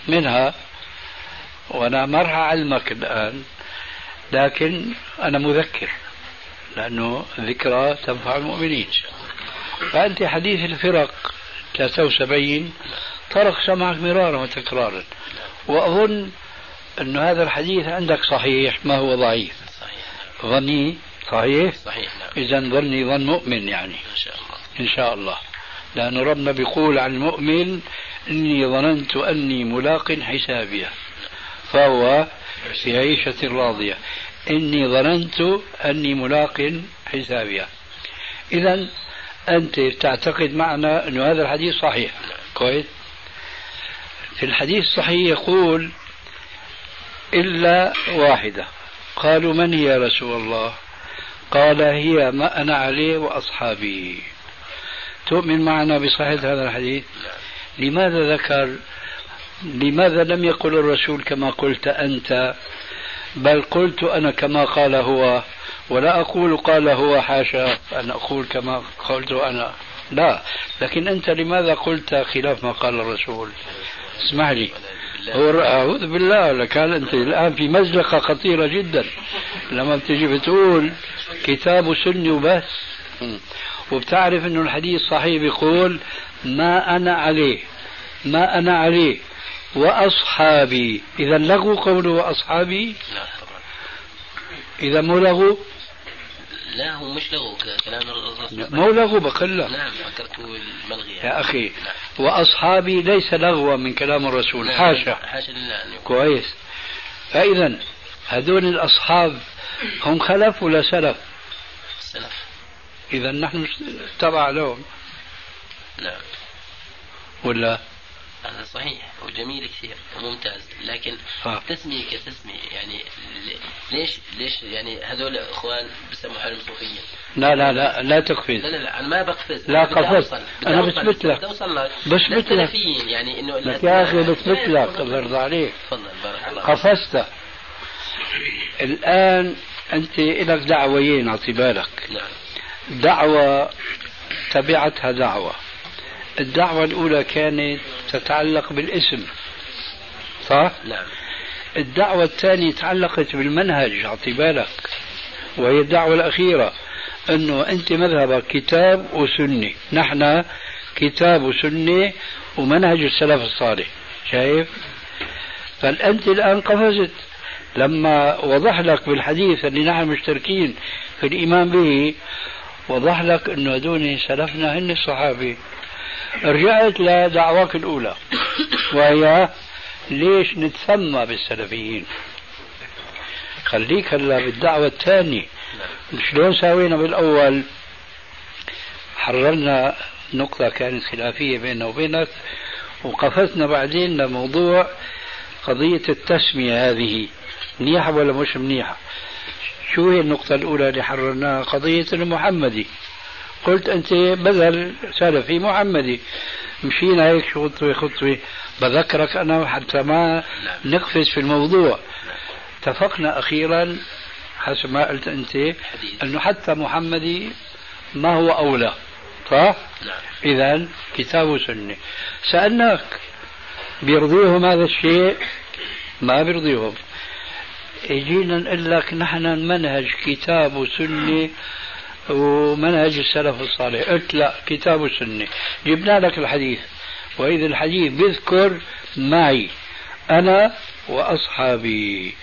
C: منها وأنا ما راح أعلمك الآن لكن أنا مذكر لأنه ذكرى تنفع المؤمنين فأنت حديث الفرق. 73 طرق سمعك مرارا وتكرارا. وأظن أن هذا الحديث عندك صحيح ما هو ضعيف؟
F: صحيح
C: ظني صحيح؟
F: صحيح نعم.
C: إذا ظني ظن مؤمن يعني.
F: إن شاء الله.
C: إن شاء الله. لأن ربنا بيقول عن المؤمن إني ظننت أني ملاق حسابيه فهو في عيشة راضية. إني ظننت أني ملاق حسابيه إذا أنت تعتقد معنا أن هذا الحديث صحيح. كويس. في الحديث الصحيح يقول إلا واحدة. قالوا من هي يا رسول الله؟ قال هي ما أنا عليه وأصحابي. تؤمن معنا بصحة هذا الحديث؟ لماذا ذكر لماذا لم يقل الرسول كما قلت أنت؟ بل قلت أنا كما قال هو. ولا أقول قال هو حاشا أن أقول كما قلت أنا. لا. لكن أنت لماذا قلت خلاف ما قال الرسول؟ اسمح لي. هو أعوذ بالله لكان أنت الآن في مزلقة خطيرة جدا. لما بتجي بتقول كتاب سني وبس. وبتعرف أنه الحديث صحيح بيقول ما أنا عليه ما أنا عليه وأصحابي. إذا لغو قوله وأصحابي؟ إذا مو لغو؟
F: لا هو مش لغو كلام الرسول
C: مو لغو بقول لك
F: نعم فكرته الملغي يعني.
C: يا أخي وأصحابي ليس لغوا من كلام الرسول. حاشا.
F: حاشا لله أن يكون.
C: كويس. فإذا هذول الأصحاب هم خلف ولا سلف؟
F: السلف
C: إذا نحن تبع لهم.
F: نعم.
C: ولا؟
F: هذا صحيح وجميل كثير وممتاز لكن
C: آه.
F: تسمية كتسمية يعني ليش ليش يعني هذول اخوان بسموا حالهم صوفيين
C: لا لا لا لا
F: لا
C: تقفز
F: لا لا أنا ما بقفز
C: لا قفزت.
F: أوصل.
C: بثبت لك. بثبت لك.
F: يعني انه
C: لك يا
F: الأسماء-
C: بثبت لك الله يرضى عليك
F: تفضل بارك الله
C: قفزت الآن أنت لك دعويين أعطي بالك
F: نعم
C: دعوة تبعتها دعوة الدعوة الأولى كانت تتعلق بالاسم. صح؟
F: نعم.
C: الدعوة الثانية تعلقت بالمنهج أعطي بالك. وهي الدعوة الأخيرة أنه أنت مذهبك كتاب وسنة نحن كتاب وسنة ومنهج السلف الصالح. شايف؟ فأنت الآن قفزت. لما وضح لك بالحديث اللي نحن مشتركين في الإيمان به وضح لك أنه هدول سلفنا هن الصحابة. رجعت لدعواك الأولى. وهي ليش نتسمى بالسلفيين؟ خليك هلا بالدعوة الثانية. شلون سوينا بالأول؟ حررنا نقطة كانت خلافية بيننا وبينك وقفزنا بعدين لموضوع قضية التسمية هذه. منيحة ولا مش منيحة؟ شو هي النقطة الأولى اللي حررناها؟ قضية المحمدي. قلت أنت بدل سلفي محمدي مشينا هيك خطوة خطوة. بذكرك أنا حتى ما نقفز في الموضوع. اتفقنا أخيرا حسب ما قلت أنت أنه حتى محمدي ما هو أولى. صح؟ نعم. إذا كتاب وسنة. سألناك بيرضيهم هذا الشيء؟ ما بيرضيهم. يجينا نقول لك نحن منهج كتاب وسنة ومنهج السلف الصالح. قلت لا كتاب وسنة جبنا لك الحديث. وإذا الحديث بيذكر معي أنا وأصحابي.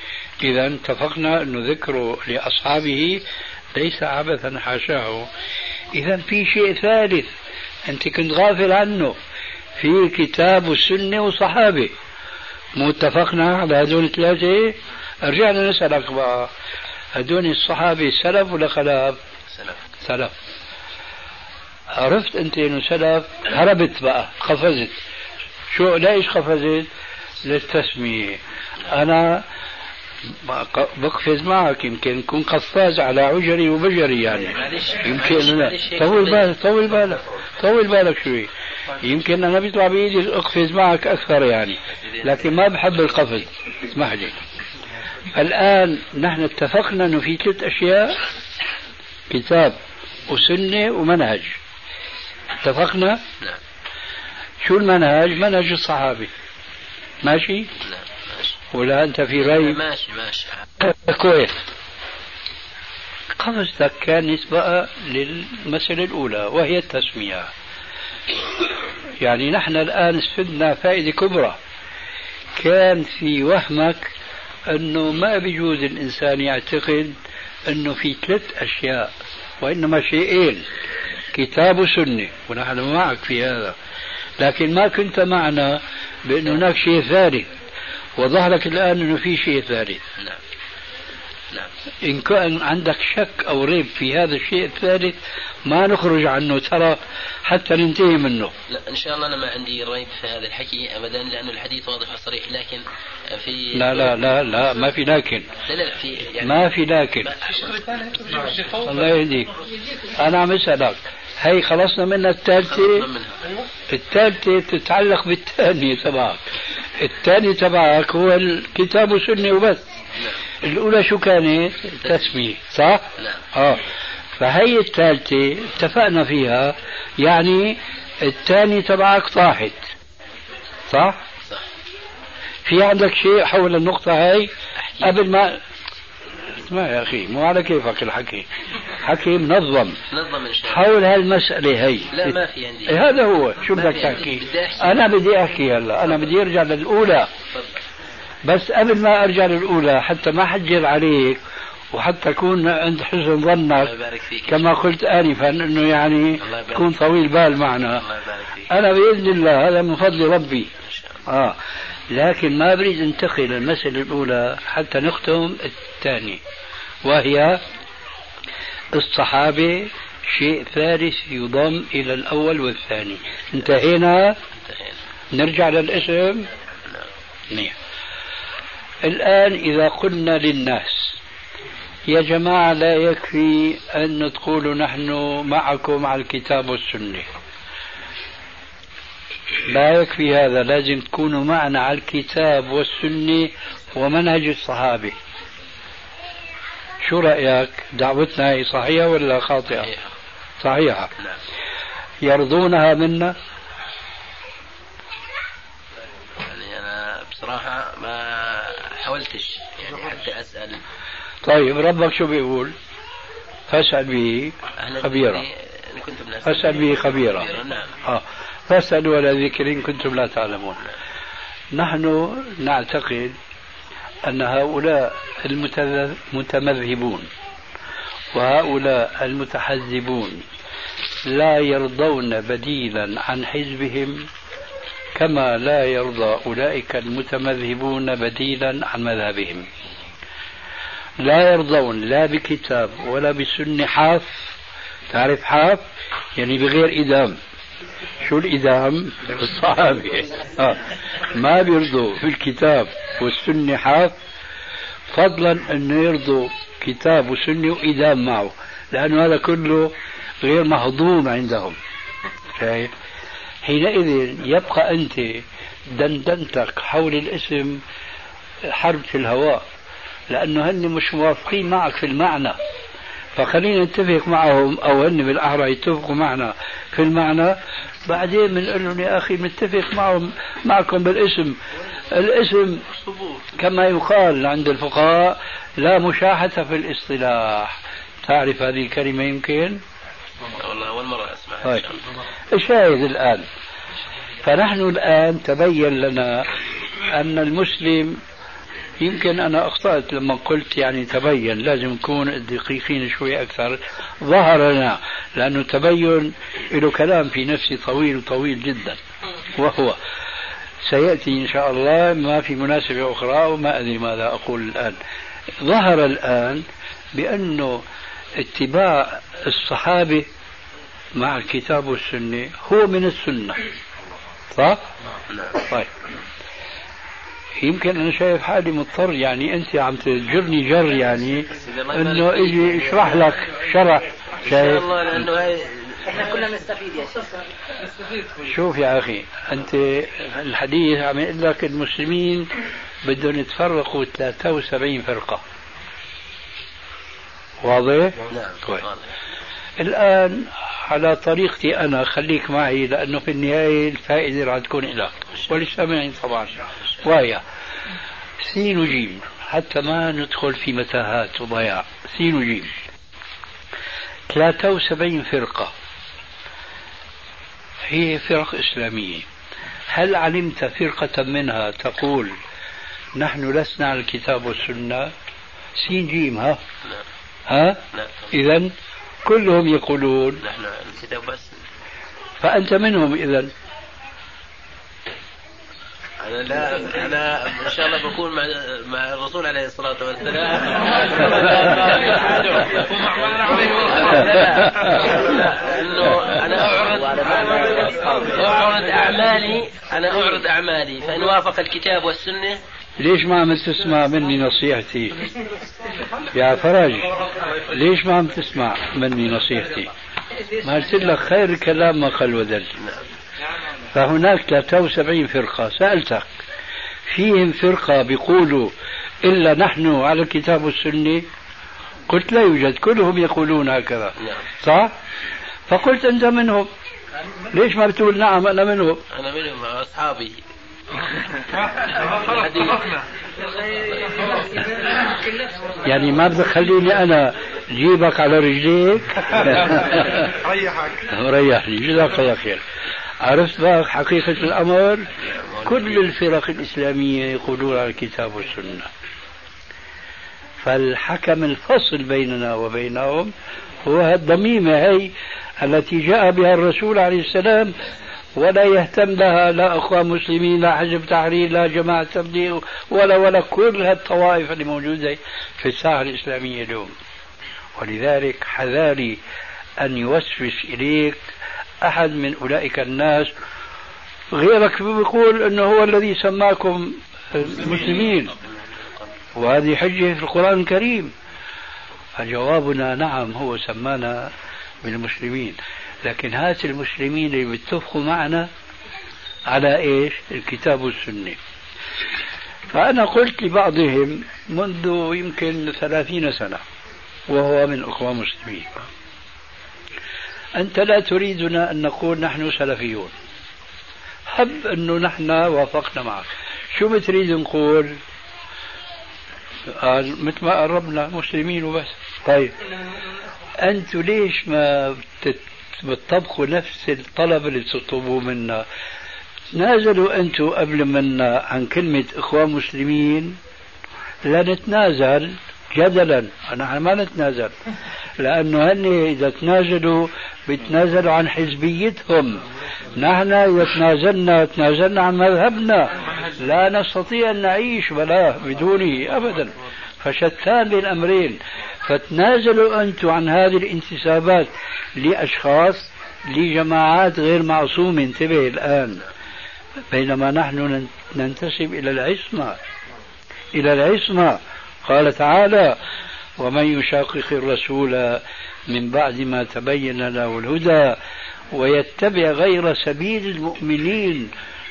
C: إذا اتفقنا أنه ذكره لأصحابه ليس عبثا حاشاه. إذا في شيء ثالث أنت كنت غافل عنه. في كتاب السنة وصحابة مو اتفقنا على هذول الثلاثة؟ رجعنا نسألك بقى. هدول الصحابة سلف ولا خلف؟ سلف. سلف. عرفت انت انه سلف هربت بقى قفزت شو ليش قفزت؟ للتسمية. أنا بقفز معك يمكن كن قفاز على عجري وبجري يعني. يمكن لا طول بالك طول بالك طول بالك شوي. يمكن أنا بيطلع بايدي أقفز معك أكثر يعني. لكن ما بحب القفز. اسمح لي. الآن نحن اتفقنا إنه في ثلاث أشياء كتاب وسنة ومنهج. اتفقنا؟ نعم. شو المنهج؟ منهج الصحابة. ماشي؟ نعم ولا أنت في ريب
F: ماشي ماشي
C: كويس قفزتك كان نسبة للمسألة الأولى وهي التسمية. يعني نحن الآن استفدنا فائدة كبرى. كان في وهمك أنه ما بيجوز الإنسان يعتقد أنه في ثلاث أشياء وإنما شيئين كتاب وسنة ونحن معك في هذا. لكن ما كنت معنا بأن هناك شيء ثالث لك الآن أنه في شيء ثالث. نعم. نعم. إن كان عندك شك أو ريب في هذا الشيء الثالث ما نخرج عنه ترى حتى ننتهي منه.
F: لا إن شاء الله أنا ما عندي ريب في هذا الحكي أبدا لأن الحديث واضح وصريح لكن في
C: لا لا لا لا ما في لكن.
F: لا لا في يعني
C: ما في لكن. الله يهديك. أنا عم أسألك هي خلصنا منها الثالثة؟ الثالثة تتعلق بالثانية تبعك. الثاني تبعك هو الكتاب والسنة وبس. الأولى شو كانت؟ التسمية صح؟ نعم. آه. فهي الثالثة اتفقنا فيها يعني الثاني تبعك طاحت صح؟ صح. في عندك شيء حول النقطة هاي؟ قبل ما اسمع يا أخي مو على كيفك الحكي. حكي منظم.
F: منظم إن شاء
C: الله. حول هالمسألة هي
F: لا ما في عندي.
C: إيه هذا هو. شو بدك تحكي؟ أنا بدي أحكي هلا. أنا بدي أرجع للأولى. بس قبل ما أرجع للأولى حتى ما حجر عليك وحتى اكون عند حسن ظنك كما قلت انفا إنه يعني تكون طويل بال معنا. أنا بإذن الله هذا من فضل ربي. آه. لكن ما بريد انتقل المسألة الأولى حتى نختم الثاني وهي الصحابة شيء ثالث يضم إلى الأول والثاني. انتهينا؟ نرجع للاسم؟ نعم. الآن إذا قلنا للناس يا جماعة لا يكفي أن تقولوا نحن معكم على الكتاب والسنة. لا يكفي هذا لازم تكونوا معنا على الكتاب والسنة ومنهج الصحابة. شو رأيك؟ دعوتنا هي صحيحة ولا خاطئة؟ صحيحة. يرضونها منا
F: يعني أنا بصراحة ما حاولتش يعني حتى أسأل.
C: طيب ربك شو بيقول؟ فاسأل به خبيرا. فاسأل به خبيرا. نعم. آه. فاسألوا على ذكر إن كنتم لا تعلمون. نحن نعتقد أن هؤلاء المتمذهبون وهؤلاء المتحزبون لا يرضون بديلا عن حزبهم كما لا يرضى أولئك المتمذهبون بديلا عن مذهبهم. لا يرضون لا بكتاب ولا بسنة حاف. تعرف حاف؟ يعني بغير إدام. شو الإدام؟ الصحابة. آه. ما بيرضوا في الكتاب والسنة حاف. فضلا أنه يرضوا كتاب وسنة وإدام معه لأنه هذا كله غير مهضوم عندهم. شايف؟ حينئذ يبقى أنت دندنتك حول الاسم حرب في الهواء لأنه هن مش موافقين معك في المعنى. فخلينا نتفق معهم أو هن بالأحرى يتفقوا معنا في المعنى. بعدين بنقول لهم يا أخي متفق معهم معكم بالاسم. الاسم كما يقال عند الفقهاء لا مشاحة في الاصطلاح. تعرف هذه الكلمة يمكن؟
F: والله أول مرة أسمعها
C: طيب. الشاهد الآن. فنحن الآن تبين لنا أن المسلم يمكن أنا أخطأت لما قلت يعني تبين لازم نكون دقيقين شوي أكثر. ظهر لنا لأنه تبين له كلام في نفسي طويل طويل جدا. وهو سيأتي إن شاء الله ما في مناسبة أخرى وما أدري ماذا أقول الآن. ظهر الآن بأنه اتباع الصحابة مع الكتاب والسنة هو من السنة. صح؟ نعم. طيب. يمكن أنا شايف حالي مضطر يعني أنت عم تجرني جر يعني إنه إجي اشرح لك شرح
F: شايف؟ إن شاء الله لأنه هاي
G: إحنا كنا نستفيد يا شيخ.
C: شوف يا أخي أنت الحديث عم يقول لك المسلمين بدهم يتفرقوا 73 فرقة. واضح؟
F: نعم.
C: كويس. الآن على طريقتي أنا خليك معي لأنه في النهاية الفائدة راح تكون لك وللسامعين طبعا. وهي سين وجيم. حتى ما ندخل في متاهات وضياع. سين وجيم. 73 فرقة. هي فرق إسلامية. هل علمت فرقة منها تقول نحن لسنا على الكتاب والسنة؟ سين جيم ها؟ ها؟ إذا كلهم يقولون.
F: نحن الكتاب بس.
C: فأنت منهم إذا
F: أنا لا أنا إن شاء الله بكون مع مع الرسول عليه الصلاة والسلام. لأنه أنا أعرض أعرض أعمالي أنا أعرض أعمالي. فإن وافق الكتاب والسنة
C: ليش ما عم تسمع مني نصيحتي؟ يا فرج ليش ما عم تسمع مني نصيحتي؟ ما قلت لك خير الكلام ما قل ودل فهناك 73 فرقة سألتك. فيهم فرقة بيقولوا إلا نحن على الكتاب والسنة؟ قلت لا يوجد كلهم يقولون هكذا. صح؟ فقلت أنت منهم. ليش ما بتقول نعم أنا منهم؟
F: أنا منهم أصحابي.
C: يعني ما بدك خليني أنا جيبك على رجليك؟
B: ريحك.
C: ريحني جزاك الله خير. عرفت بقى حقيقة الأمر؟ كل الفرق الإسلامية يقولون على الكتاب والسنة. فالحكم الفصل بيننا وبينهم هو الضميمة هي التي جاء بها الرسول عليه السلام ولا يهتم لها لا اخوان مسلمين لا حزب تحرير لا جماعة تبليغ ولا ولا كل هالطوائف اللي موجودة في الساحة الإسلامية اليوم. ولذلك حذاري أن يوسوس إليك أحد من أولئك الناس. غيرك بيقول إنه هو الذي سماكم مسلمين. وهذه حجة في القرآن الكريم. فجوابنا نعم هو سمانا بالمسلمين. لكن هات المسلمين اللي بيتفقوا معنا على إيش؟ الكتاب والسنة. فأنا قلت لبعضهم منذ يمكن ثلاثين سنة وهو من أخوة مسلمين. أنت لا تريدنا أن نقول نحن سلفيون. حب أنه نحن وافقنا معك. شو بتريد نقول؟ قال مثل ما قربنا مسلمين وبس. طيب. أنتوا ليش ما بتطبقوا نفس الطلب اللي تطلبوه منا. تنازلوا أنتم قبل منا عن كلمة إخوان مسلمين. لا نتنازل جدلا نحن ما نتنازل. لأنه هن إذا تنازلوا بيتنازلوا عن حزبيتهم. نحن إذا تنازلنا تنازلنا عن مذهبنا. لا نستطيع أن نعيش ولا بدونه أبدا. فشتان بين الأمرين فتنازلوا أنتم عن هذه الانتسابات لأشخاص لجماعات غير معصومة انتبه الآن. بينما نحن ننتسب إلى العصمة. إلى العصمة. قال تعالى ومن يشاقق الرسول من بعد ما تبين له الهدى ويتبع غير سبيل المؤمنين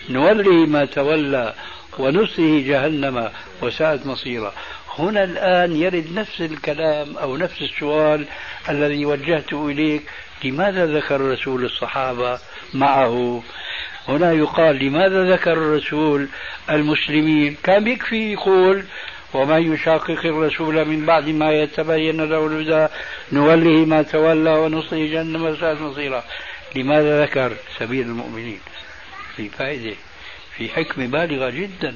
C: نوله ما تولى ونصله جهنم وساءت مصيرا. هنا الآن يرد نفس الكلام أو نفس السؤال الذي وجهته إليك لماذا ذكر الرسول الصحابة معه؟ هنا يقال لماذا ذكر الرسول المسلمين؟ كان يكفي يقول ومن يشاقق الرسول من بعد ما يتبين له الهدى نوله ما تولى ونصله جهنم وساءت مصيرا. لماذا ذكر سبيل المؤمنين؟ في فائدة في حكمة بالغة جدا.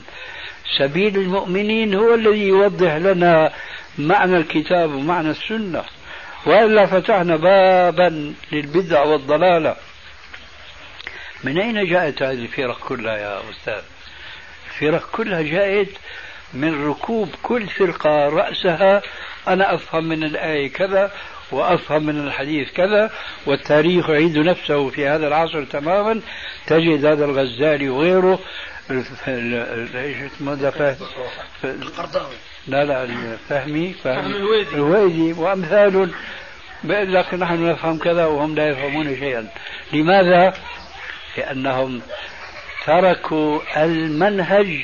C: سبيل المؤمنين هو الذي يوضح لنا معنى الكتاب ومعنى السنة. وإلا فتحنا بابا للبدع والضلالة. من أين جاءت هذه الفرق كلها يا أستاذ؟ الفرق كلها جاءت من ركوب كل فرقة رأسها أنا أفهم من الآية كذا وأفهم من الحديث كذا والتاريخ يعيد نفسه في هذا العصر تماما تجد هذا الغزالي وغيره إيش اسمه ده القرضاوي. لا لا الفهمي فهمي. الويدي وأمثال. بيقول لك نحن نفهم كذا وهم لا يفهمون شيئا. لماذا؟ لأنهم تركوا المنهج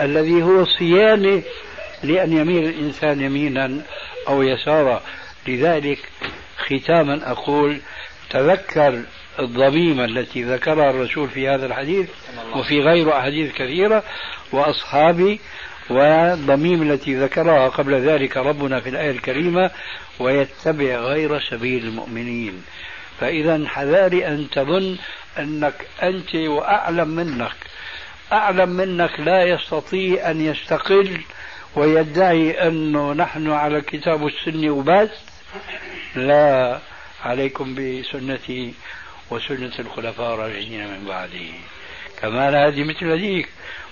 C: الذي هو صيانة لأن يميل الإنسان يمينا أو يسارا. لذلك ختاما أقول تذكر الضميمة التي ذكرها الرسول في هذا الحديث وفي غير أحاديث كثيرة وأصحابي والضميم التي ذكرها قبل ذلك ربنا في الآية الكريمة ويتبع غير سبيل المؤمنين. فإذا حذاري أن تظن أنك أنت وأعلم منك أعلم منك لا يستطيع أن يستقل ويدعي أنه نحن على الكتاب والسنة وبس. لا عليكم بسنتي وسنة الخلفاء الراشدين من بعده. كمان هذه مثل هذيك.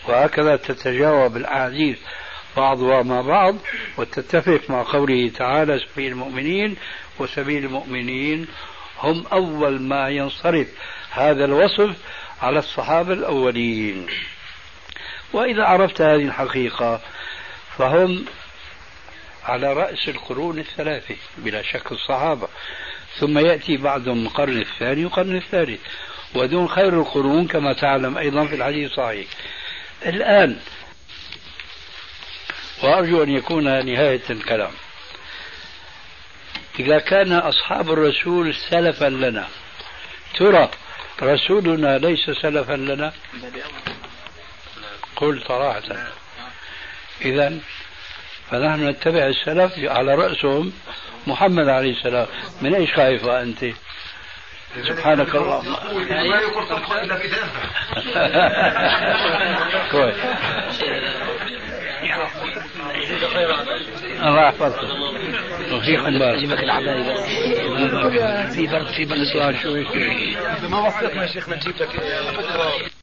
C: وهكذا تتجاوب الأحاديث بعضها مع بعض وتتفق مع قوله تعالى سبيل المؤمنين وسبيل المؤمنين. هم أول ما ينصرف هذا الوصف على الصحابة الأولين. وإذا عرفت هذه الحقيقة فهم على رأس القرون الثلاثة بلا شك الصحابة. ثم يأتي بعدهم القرن الثاني والقرن الثالث. ودون خير القرون كما تعلم أيضا في الحديث الصحيح. الآن وأرجو أن يكون نهاية الكلام. إذا كان أصحاب الرسول سلفا لنا ترى رسولنا ليس سلفا لنا؟ قل صراحة. إذا فنحن نتبع السلف على رأسهم محمد عليه السلام من إيش خايفة أنت؟ سبحانك اللهم.
E: ما يقول صدق الا في
C: كويس. الله يحفظك. وفيكم بارك اجيبك العباية في برد في برد سؤال. شوي
E: ما يا شيخنا نجيب لك